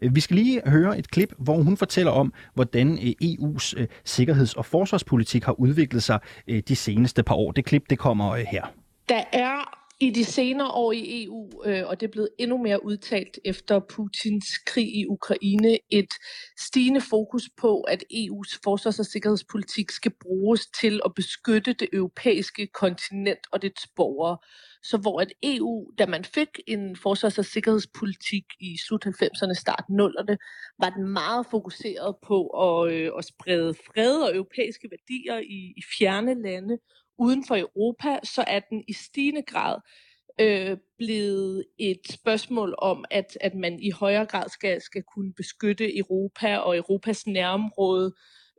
Vi skal lige høre et klip, hvor hun fortæller om, hvordan eh, EU's eh, sikkerheds- og forsvarspolitik har udviklet sig eh, de seneste par år. Det klip, det kommer her. Der er i de senere år i EU, øh, og det er blevet endnu mere udtalt efter Putins krig i Ukraine, et stigende fokus på, at EU's forsvars- og sikkerhedspolitik skal bruges til at beskytte det europæiske kontinent og dets borgere. Så hvor at EU, da man fik en forsvars- og sikkerhedspolitik i slut 90'erne, start 0'erne, var den meget fokuseret på at, øh, at sprede fred og europæiske værdier i, i fjerne lande, uden for Europa, så er den i stigende grad øh, blevet et spørgsmål om, at, at man i højere grad skal, skal kunne beskytte Europa og Europas nærområde.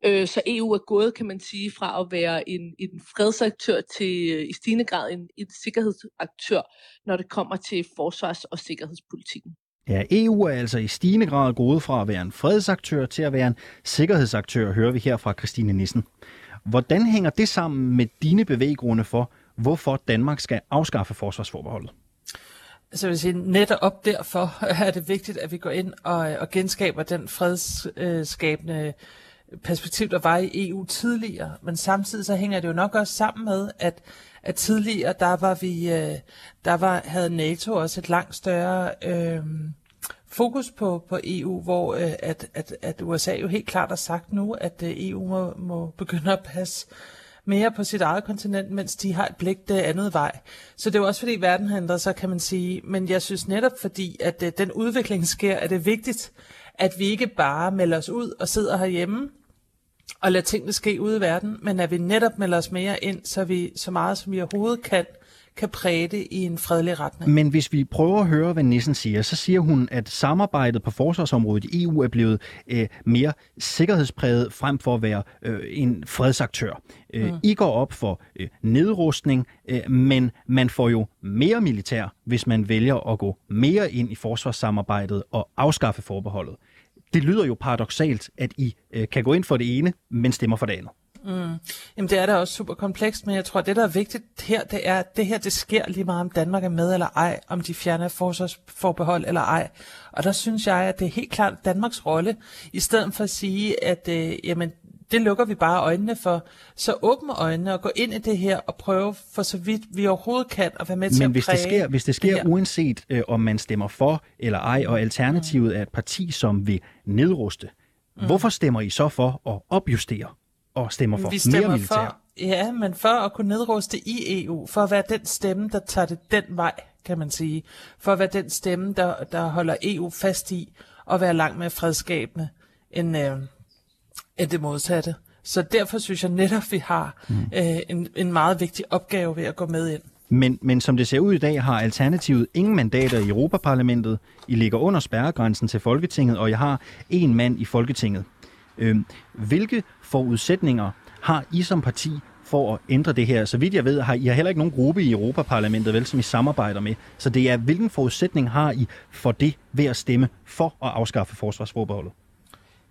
Øh, så EU er gået, kan man sige, fra at være en, en fredsaktør til øh, i stigende grad en, en sikkerhedsaktør, når det kommer til forsvars- og sikkerhedspolitikken. Ja, EU er altså i stigende grad gået fra at være en fredsaktør til at være en sikkerhedsaktør, hører vi her fra Christine Nissen. Hvordan hænger det sammen med dine bevæggrunde for, hvorfor Danmark skal afskaffe forsvarsforbeholdet? Så jeg vil sige, netop derfor er det vigtigt, at vi går ind og, og genskaber den fredsskabende perspektiv, der var i EU tidligere. Men samtidig så hænger det jo nok også sammen med, at, at tidligere, der var vi, øh, der var, havde NATO også et langt større øh, fokus på, på EU, hvor øh, at, at, at USA jo helt klart har sagt nu, at øh, EU må, må begynde at passe mere på sit eget kontinent, mens de har et blik det andet vej. Så det er jo også fordi verden har ændret sig, kan man sige. Men jeg synes netop fordi, at øh, den udvikling sker, er det vigtigt, at vi ikke bare melder os ud og sidder herhjemme og lader tingene ske ude i verden, men at vi netop melder os mere ind, så vi så meget som vi overhovedet kan, kan præge det i en fredelig retning. Men hvis vi prøver at høre, hvad Nissen siger, så siger hun, at samarbejdet på forsvarsområdet i EU er blevet øh, mere sikkerhedspræget frem for at være øh, en fredsaktør. Øh, mm. I går op for øh, nedrustning, øh, men man får jo mere militær, hvis man vælger at gå mere ind i forsvarssamarbejdet og afskaffe forbeholdet. Det lyder jo paradoxalt, at I øh, kan gå ind for det ene, men stemmer for det andet. Mm. Jamen det er da også super komplekst, men jeg tror, det der er vigtigt her, det er, at det her, det sker lige meget, om Danmark er med eller ej, om de fjerner forsvarsforbehold eller ej. Og der synes jeg, at det er helt klart Danmarks rolle, i stedet for at sige, at øh, jamen, det lukker vi bare øjnene for. Så åbne øjnene og gå ind i det her og prøve for så vidt vi overhovedet kan at være med til Men at hvis præge det sker, hvis det sker her. uanset øh, om man stemmer for eller ej, og alternativet er et parti, som vil nedruste, mm. hvorfor stemmer I så for at opjustere og stemmer for vi mere stemmer militær? for, ja, men for at kunne nedruste i EU, for at være den stemme, der tager det den vej, kan man sige. For at være den stemme, der, der holder EU fast i at være langt mere fredskabende end, øh, end det modsatte. Så derfor synes jeg netop, vi har mm. øh, en, en meget vigtig opgave ved at gå med ind. Men, men som det ser ud i dag, har Alternativet ingen mandater i Europaparlamentet. I ligger under spærregrænsen til Folketinget, og jeg har en mand i Folketinget. Øhm, hvilke forudsætninger har I som parti for at ændre det her? Så vidt jeg ved, har I har heller ikke nogen gruppe i Europaparlamentet, vel, som I samarbejder med. Så det er, hvilken forudsætning har I for det ved at stemme for at afskaffe forsvarsforbeholdet?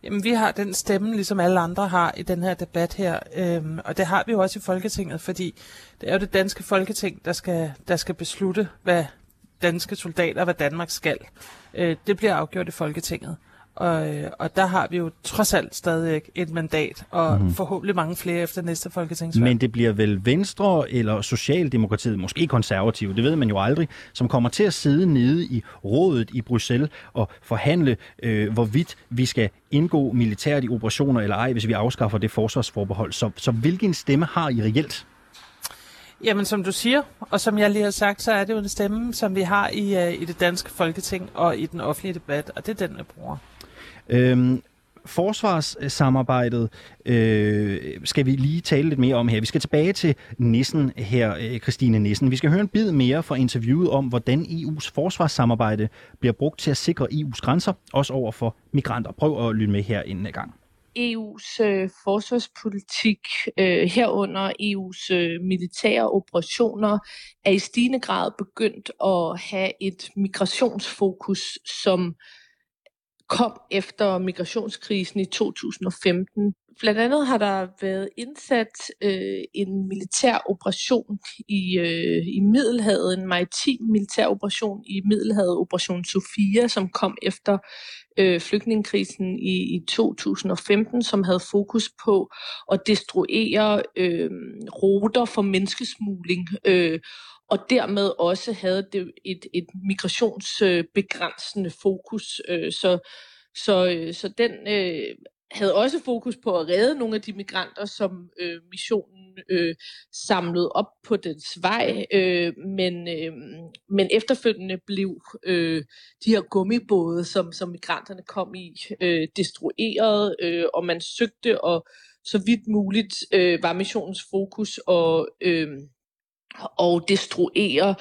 Jamen, vi har den stemme, ligesom alle andre har i den her debat her, øhm, og det har vi jo også i Folketinget, fordi det er jo det danske Folketing, der skal, der skal beslutte, hvad danske soldater, hvad Danmark skal. Øh, det bliver afgjort i Folketinget. Og, øh, og der har vi jo trods alt stadig et mandat, og mm-hmm. forhåbentlig mange flere efter næste folketingsvalg. Men det bliver vel Venstre eller Socialdemokratiet, måske konservative, det ved man jo aldrig, som kommer til at sidde nede i rådet i Bruxelles og forhandle, øh, hvorvidt vi skal indgå militært i operationer eller ej, hvis vi afskaffer det forsvarsforbehold. Så, så hvilken stemme har I reelt? Jamen, som du siger, og som jeg lige har sagt, så er det jo en stemme, som vi har i, uh, i det danske folketing og i den offentlige debat, og det er den, jeg bruger. Øhm, forsvarssamarbejdet øh, skal vi lige tale lidt mere om her. Vi skal tilbage til Nissen her, øh, Christine Nissen. Vi skal høre en bid mere fra interviewet om, hvordan EU's forsvarssamarbejde bliver brugt til at sikre EU's grænser, også over for migranter. Prøv at lytte med her inden gang. EU's øh, forsvarspolitik, øh, herunder EU's øh, militære operationer, er i stigende grad begyndt at have et migrationsfokus, som kom efter migrationskrisen i 2015. Blandt andet har der været indsat øh, en militær operation i, øh, i Middelhavet, en maritim militær operation i Middelhavet, Operation Sofia, som kom efter øh, flygtningekrisen i, i 2015, som havde fokus på at destruere øh, ruter for menneskesmugling, øh, og dermed også havde det et, et migrationsbegrænsende fokus. Øh, så, så, øh, så den øh, havde også fokus på at redde nogle af de migranter, som øh, missionen øh, samlede op på dens vej, øh, men, øh, men efterfølgende blev øh, de her gummibåde, som, som migranterne kom i, øh, destrueret, øh, og man søgte, og så vidt muligt øh, var missionens fokus at øh, og destruere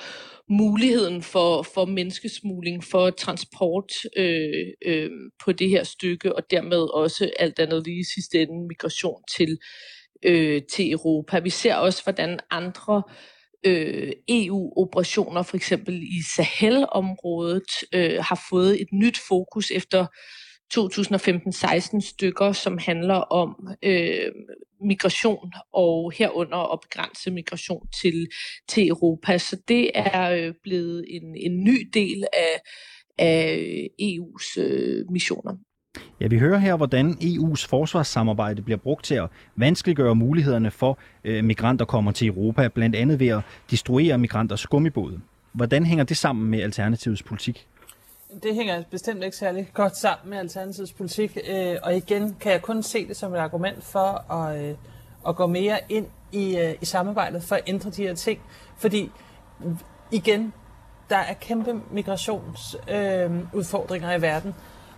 muligheden for, for menneskesmugling, for transport øh, øh, på det her stykke, og dermed også alt andet lige i sidste ende migration til, øh, til Europa. Vi ser også, hvordan andre øh, EU-operationer, for eksempel i Sahel-området, øh, har fået et nyt fokus efter 2015-16 stykker, som handler om øh, migration og herunder at begrænse migration til, til Europa. Så det er øh, blevet en, en ny del af, af øh, EU's øh, missioner. Ja, vi hører her, hvordan EU's forsvarssamarbejde bliver brugt til at vanskeliggøre mulighederne for øh, migranter kommer til Europa, blandt andet ved at destruere migranters gummibåde. Hvordan hænger det sammen med Alternativets politik? Det hænger bestemt ikke særlig godt sammen med Alternativets politik, øh, og igen kan jeg kun se det som et argument for at, øh, at gå mere ind i, øh, i samarbejdet for at ændre de her ting. Fordi igen, der er kæmpe migrationsudfordringer øh, udfordringer i verden,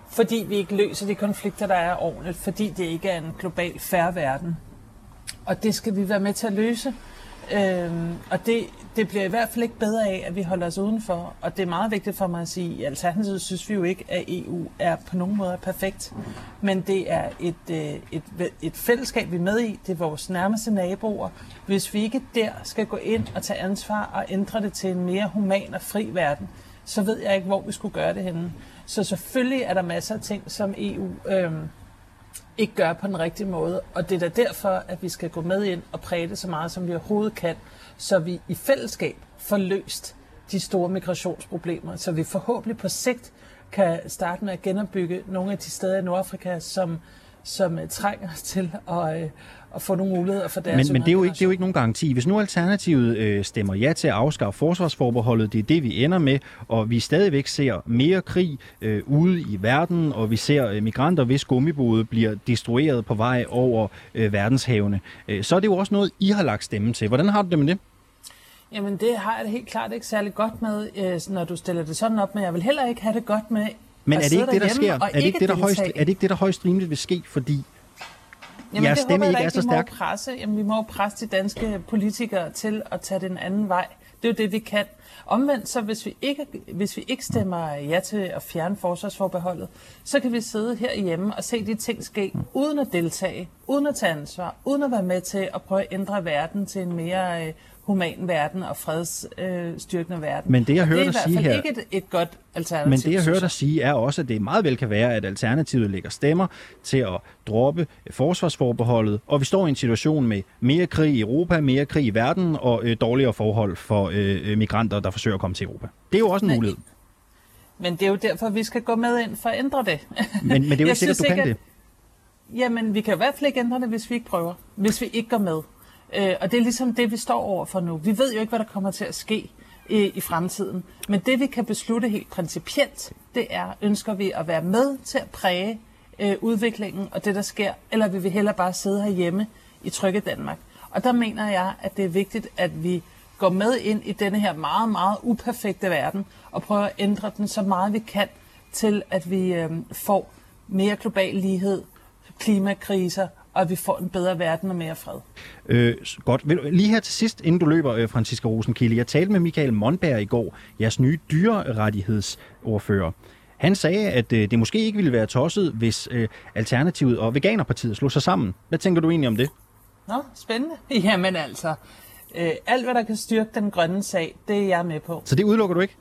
fordi vi ikke løser de konflikter, der er ordentligt, fordi det ikke er en global færre verden. Og det skal vi være med til at løse. Øhm, og det, det bliver i hvert fald ikke bedre af, at vi holder os udenfor. Og det er meget vigtigt for mig at sige, at i Alternativet synes vi jo ikke, at EU er på nogen måde perfekt. Men det er et, øh, et, et fællesskab, vi er med i. Det er vores nærmeste naboer. Hvis vi ikke der skal gå ind og tage ansvar og ændre det til en mere human og fri verden, så ved jeg ikke, hvor vi skulle gøre det henne. Så selvfølgelig er der masser af ting, som EU øhm, ikke gør på den rigtige måde. Og det er da derfor, at vi skal gå med ind og præge det så meget, som vi overhovedet kan, så vi i fællesskab får løst de store migrationsproblemer, så vi forhåbentlig på sigt kan starte med at genopbygge nogle af de steder i Nordafrika, som, som øh, trænger til at, øh, at få nogle muligheder for deres Men, men det, er jo ikke, det er jo ikke nogen garanti. Hvis nu Alternativet øh, stemmer ja til at afskaffe forsvarsforbeholdet, det er det, vi ender med, og vi stadigvæk ser mere krig øh, ude i verden, og vi ser øh, migranter, hvis gummibåde bliver destrueret på vej over øh, verdenshavene, øh, så er det jo også noget, I har lagt stemme til. Hvordan har du det med det? Jamen det har jeg det helt klart ikke særlig godt med, øh, når du stiller det sådan op, men jeg vil heller ikke have det godt med Men er det ikke det, der sker? og Er det ikke det, der højst, er det ikke det, der højst rimeligt vil ske, fordi Jamen, jeres det stemme ikke er så vi må stærk? Presse, jamen, vi må presse de danske politikere til at tage den anden vej. Det er jo det, vi kan. Omvendt, så hvis vi ikke, hvis vi ikke stemmer ja til at fjerne forsvarsforbeholdet, så kan vi sidde herhjemme og se de ting ske, uden at deltage, uden at tage ansvar, uden at være med til at prøve at ændre verden til en mere øh, human verden og fredsstyrkende øh, verden. Men det, jeg hører er dig sige her- ikke et, et godt alternativ. Men det, jeg hører dig sige, er også, at det meget vel kan være, at Alternativet lægger stemmer til at droppe forsvarsforbeholdet, og vi står i en situation med mere krig i Europa, mere krig i verden og øh, dårligere forhold for øh, øh, migranter, der forsøger at komme til Europa. Det er jo også en mulighed. Men det er jo derfor, vi skal gå med ind for at ændre det. Men, men det er jo ikke sikkert, du kan ikke, det. Jamen, vi kan i hvert fald ikke ændre det, hvis vi ikke prøver. Hvis vi ikke går med. Øh, og det er ligesom det, vi står over for nu. Vi ved jo ikke, hvad der kommer til at ske i, i fremtiden. Men det, vi kan beslutte helt principielt, det er, ønsker vi at være med til at præge øh, udviklingen og det, der sker, eller vil vi hellere bare sidde herhjemme i trygge Danmark? Og der mener jeg, at det er vigtigt, at vi går med ind i denne her meget, meget uperfekte verden og prøver at ændre den så meget vi kan til, at vi øh, får mere global lighed, klimakriser, og at vi får en bedre verden og mere fred. Øh, godt. Lige her til sidst, inden du løber, øh, Franziska Rosenkilde. Jeg talte med Michael Monberg i går, jeres nye dyrerettighedsordfører. Han sagde, at øh, det måske ikke ville være tosset, hvis øh, Alternativet og Veganerpartiet slog sig sammen. Hvad tænker du egentlig om det? Nå, spændende. Jamen altså, øh, alt hvad der kan styrke den grønne sag, det er jeg med på. Så det udelukker du ikke?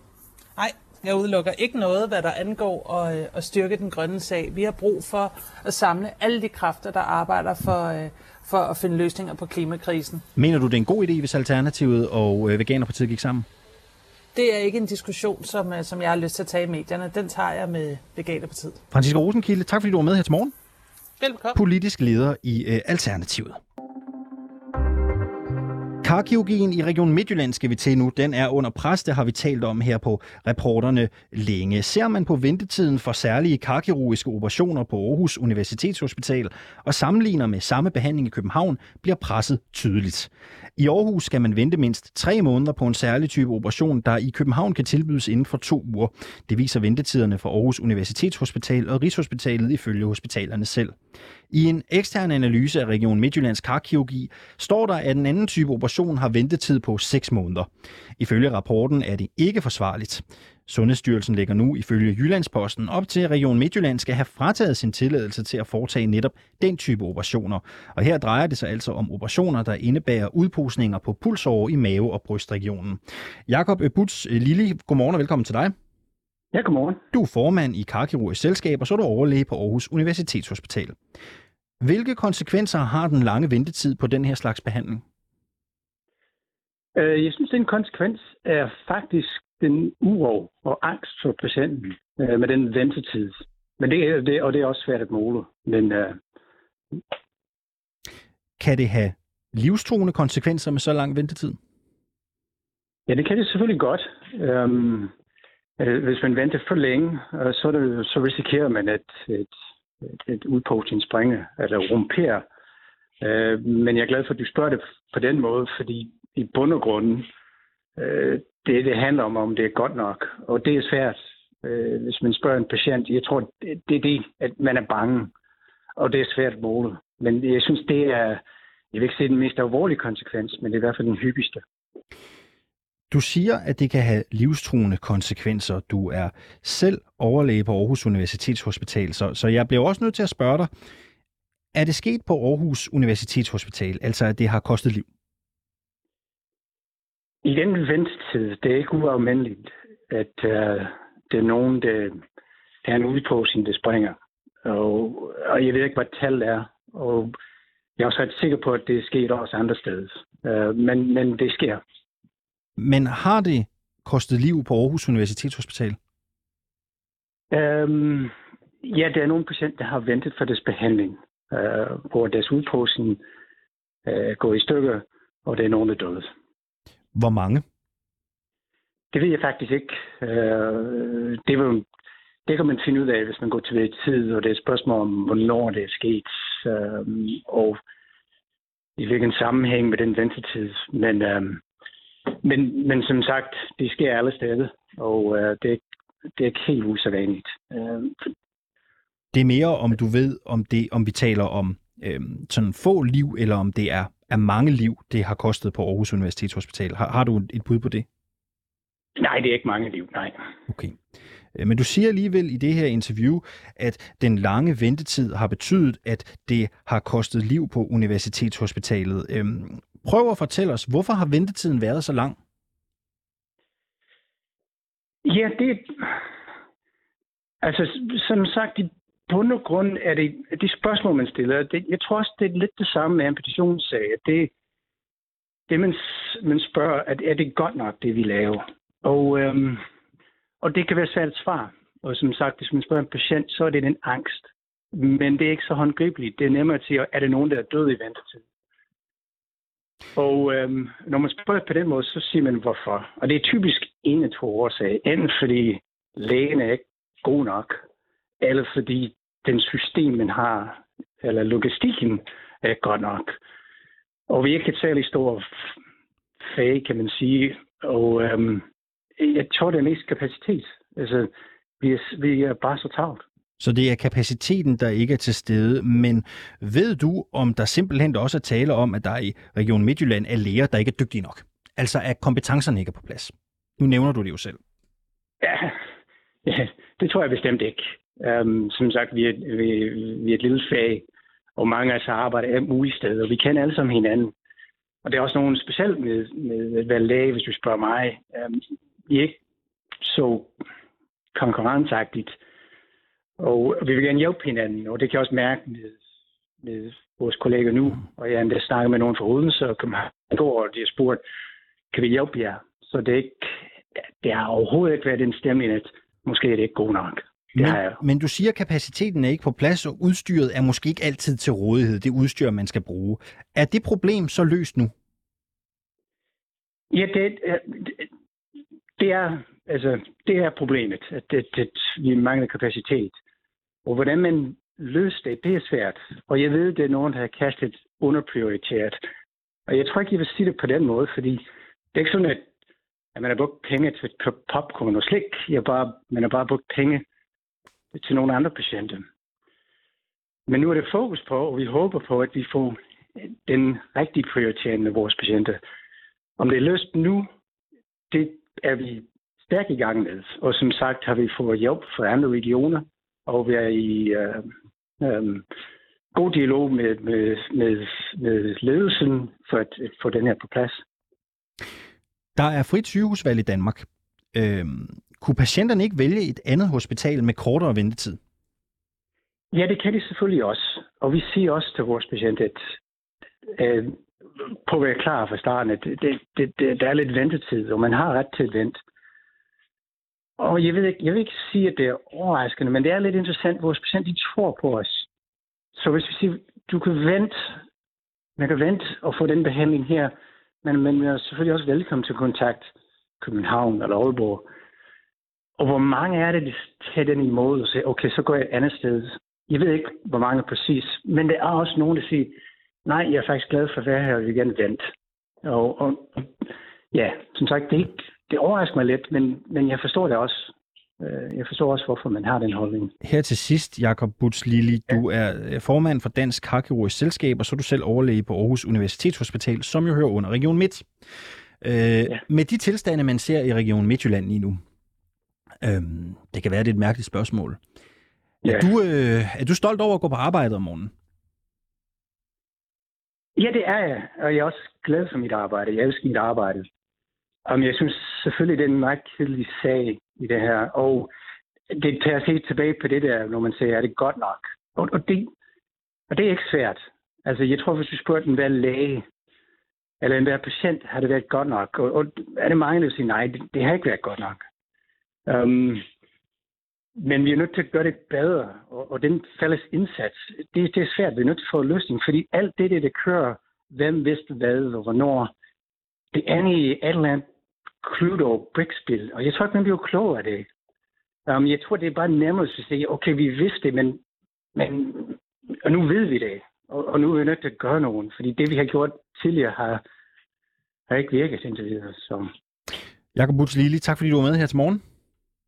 Nej, jeg udelukker ikke noget, hvad der angår at, øh, at styrke den grønne sag. Vi har brug for at samle alle de kræfter, der arbejder for, øh, for at finde løsninger på klimakrisen. Mener du, det er en god idé, hvis Alternativet og øh, Veganerpartiet gik sammen? Det er ikke en diskussion, som, som jeg har lyst til at tage i medierne. Den tager jeg med Veganerpartiet. Franziska Rosenkilde, tak fordi du var med her til morgen. Velkommen. Politisk leder i Alternativet. Karkirurgien i Region Midtjylland skal vi til nu. Den er under pres, det har vi talt om her på reporterne længe. Ser man på ventetiden for særlige karkirurgiske operationer på Aarhus Universitetshospital og sammenligner med samme behandling i København, bliver presset tydeligt. I Aarhus skal man vente mindst tre måneder på en særlig type operation, der i København kan tilbydes inden for to uger. Det viser ventetiderne for Aarhus Universitetshospital og Rigshospitalet ifølge hospitalerne selv. I en ekstern analyse af Region Midtjyllands karkirurgi står der, at en anden type operation har ventetid på 6 måneder. Ifølge rapporten er det ikke forsvarligt. Sundhedsstyrelsen lægger nu ifølge Jyllandsposten op til, at Region Midtjylland skal have frataget sin tilladelse til at foretage netop den type operationer. Og her drejer det sig altså om operationer, der indebærer udposninger på pulsårer i mave- og brystregionen. Jakob Butz Lili, godmorgen og velkommen til dig. Ja, godmorgen. Du er formand i Karkirurgisk Selskab, og så er du overlæge på Aarhus Universitetshospital. Hvilke konsekvenser har den lange ventetid på den her slags behandling? Øh, Jeg synes, den konsekvens er faktisk den uro og angst for patienten øh, med den ventetid. Men det, er- det, og det er også svært at måle. Men øh, Kan det have livstruende konsekvenser med så lang ventetid? ja, det kan det selvfølgelig godt. Øhm, øh, hvis man venter for længe, så, det, så risikerer man, at et, et, et eller rumperer. Øh, men jeg er glad for, at du spørger det på den måde, fordi i bund og grund, øh, det, det handler om, om det er godt nok. Og det er svært, øh, hvis man spørger en patient. Jeg tror, det, det er det, at man er bange. Og det er svært at måle. Men jeg synes, det er, jeg vil ikke sige den mest alvorlige konsekvens, men det er i hvert fald den hyppigste. Du siger, at det kan have livstruende konsekvenser. Du er selv overlæge på Aarhus Universitetshospital, så, så jeg bliver også nødt til at spørge dig, er det sket på Aarhus Universitetshospital, altså at det har kostet liv? I den ventetid, det er ikke uafmindeligt, at uh, det er nogen, der, der er en udposting, der springer. Og, og jeg ved ikke, hvad tallet er. Og jeg er også ret sikker på, at det er sket også andre steder. Uh, men, men det sker. Men har det kostet liv på Aarhus Universitetshospital? Um, ja, der er nogle patienter, der har ventet for deres behandling, uh, hvor deres udposting uh, går i stykker, og det er nogen, der er døde. Hvor mange? Det ved jeg faktisk ikke. Øh, det, vil, det kan man finde ud af, hvis man går til ved tid, og det er et spørgsmål om, hvornår det er sket, øh, og i hvilken sammenhæng med den ventetid. Men, øh, men, men som sagt, det sker alle steder, og øh, det, det er ikke helt usædvanligt. Øh, Det er mere om du ved, om, det, om vi taler om øhm, sådan få liv, eller om det er, er mange liv, det har kostet på Aarhus Universitetshospital. Har, har du et bud på det? nej, det er ikke mange liv, nej. Okay. Øh, Men du siger alligevel i det her interview, at den lange ventetid har betydet, at det har kostet liv på Universitetshospitalet. Øhm, prøv at fortælle os, hvorfor har ventetiden været så lang? Ja, det... Altså, som sagt, i bund og grund er det, det spørgsmål, man stiller, det, jeg tror også, det er lidt det samme med amputationssager. Det, det man, man spørger, at er det godt nok, det vi laver? Og, øhm, og det kan være svært at svare. Og som sagt, hvis man spørger en patient, så er det en angst. Men det er ikke så håndgribeligt. Det er nemmere at sige, er det nogen, der er død i ventetiden? Og øhm, når man spørger på den måde, så siger man hvorfor. Og det er typisk en af to årsager. Enten fordi lægen er ikke god nok, eller fordi den system, man har, eller logistikken, er ikke godt nok. Og vi er ikke et særligt stort fag, kan man sige. Og øhm, jeg tror, det er mest kapacitet. Altså, vi er, vi er bare så travlt. Så det er kapaciteten, der ikke er til stede. Men ved du, om der simpelthen også er tale om, at der i Region Midtjylland er læger, der ikke er dygtige nok? Altså at kompetencerne ikke er på plads. Nu nævner du det jo selv. Ja, ja det tror jeg bestemt ikke. Um, som sagt, vi er, vi, vi er et lille fag, og mange af os arbejder af mulige steder, og vi kender alle sammen hinanden. Og det er også nogen specielt med, med at være læge, hvis du spørger mig. Um, vi er ikke så konkurrenceagtigt, og vi vil gerne hjælpe hinanden, og det kan jeg også mærke med, med vores kolleger nu. Og jeg endda snakket med nogen fra Odense og København og de har spurgt, kan vi hjælpe jer? Så det, er ikke, det har overhovedet ikke været den stemning, at måske er det ikke god nok. Det. Men, men du siger, at kapaciteten er ikke på plads, og udstyret er måske ikke altid til rådighed, det udstyr, man skal bruge. Er det problem så løst nu? Ja, det, er- det, det er altså det er problemet, at det, at vi mangler kapacitet. Og hvordan man løser det, det er svært. Og jeg ved, det er nogen, der har kastet underprioriteret. Og jeg tror ikke, jeg vil sige det på den måde, fordi det er ikke sådan, at, at man har brugt penge til at købe popcorn og slik. Jeg bare, man har bare brugt penge til nogle andre patienter. Men nu er det fokus på, og vi håber på, at vi får den rigtige prioritering med vores patienter. Om det er løst nu, det er vi stærkt i gang med. Og som sagt har vi fået hjælp fra andre regioner, og vi er i øh, øh, god dialog med, med, med, med ledelsen for at få den her på plads. Der er frit sygehusvalg i Danmark. Øhm, kunne patienterne ikke vælge et andet hospital med kortere ventetid? Ja, det kan de selvfølgelig også. Og vi siger også til vores patienter, at øh, på at være klar fra starten, at det, det, det, det, der er lidt ventetid, og man har ret til at vente. Og jeg vil, ikke, jeg vil ikke sige, at det er overraskende, men det er lidt interessant. Vores patienter, de tror på os. Så hvis vi siger, du kan vente, man kan vente og få den behandling her, men man er selvfølgelig også velkommen til kontakt København eller Aalborg. Og hvor mange er det, de tager den imod og siger, okay, så går jeg et andet sted. Jeg ved ikke, hvor mange præcis, men der er også nogen, der siger, nej, jeg er faktisk glad for at være her, og jeg vil gerne vente. Og, og ja, som sagt, det, er ikke, det overrasker mig lidt, men, men jeg forstår det også. Øh, Jeg forstår også, hvorfor man har den holdning. Her til sidst, Jakob Butz Lili, du er øh, formand for Dansk Karkirurgisk Selskab, og så er du selv overlæge på Aarhus Universitetshospital, som jo hører under Region Midt. Øh, ja. Med de tilstande, man ser i Region Midtjylland lige nu, øh, det kan være, det er et mærkeligt spørgsmål. Ja. Er, du, øh, er du stolt over at gå på arbejde om morgenen? Ja, det er jeg, og jeg er også glad for mit arbejde. Jeg elsker mit arbejde. Um, jeg synes selvfølgelig, det er en meget kedelig sag i det her, og det tager os helt tilbage på det der, når man siger, er det godt nok? Og, og, det, og det er ikke svært. Altså, jeg tror, hvis du spurgte en hver læge, eller en hver patient, har det været godt nok? Og, og er det mange, der siger, nej, det, det har ikke været godt nok. Um, men vi er nødt til at gøre det bedre, og, og den fælles indsats, det, det er svært. Vi er nødt til at få en løsning, fordi alt det, der, der kører, hvem vidste hvad og hvornår, det er i et eller andet Cluedo brækspil, og jeg tror ikke, man bliver klogere af det. Um, jeg tror, det er bare nemmere at sige, okay, vi vidste det, men, men og nu ved vi det, og, og nu er vi nødt til at gøre noget, fordi det, vi har gjort tidligere, har, har ikke virket indtil videre. Så. Jakob Butz Lili, tak fordi du var med her til morgen.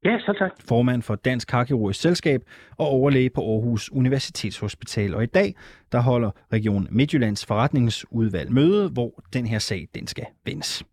Ja, så tak. Formand for Dansk Karkirurgisk Selskab og overlæge på Aarhus Universitetshospital. Og i dag, der holder Region Midtjyllands forretningsudvalg møde, hvor den her sag, den skal vendes.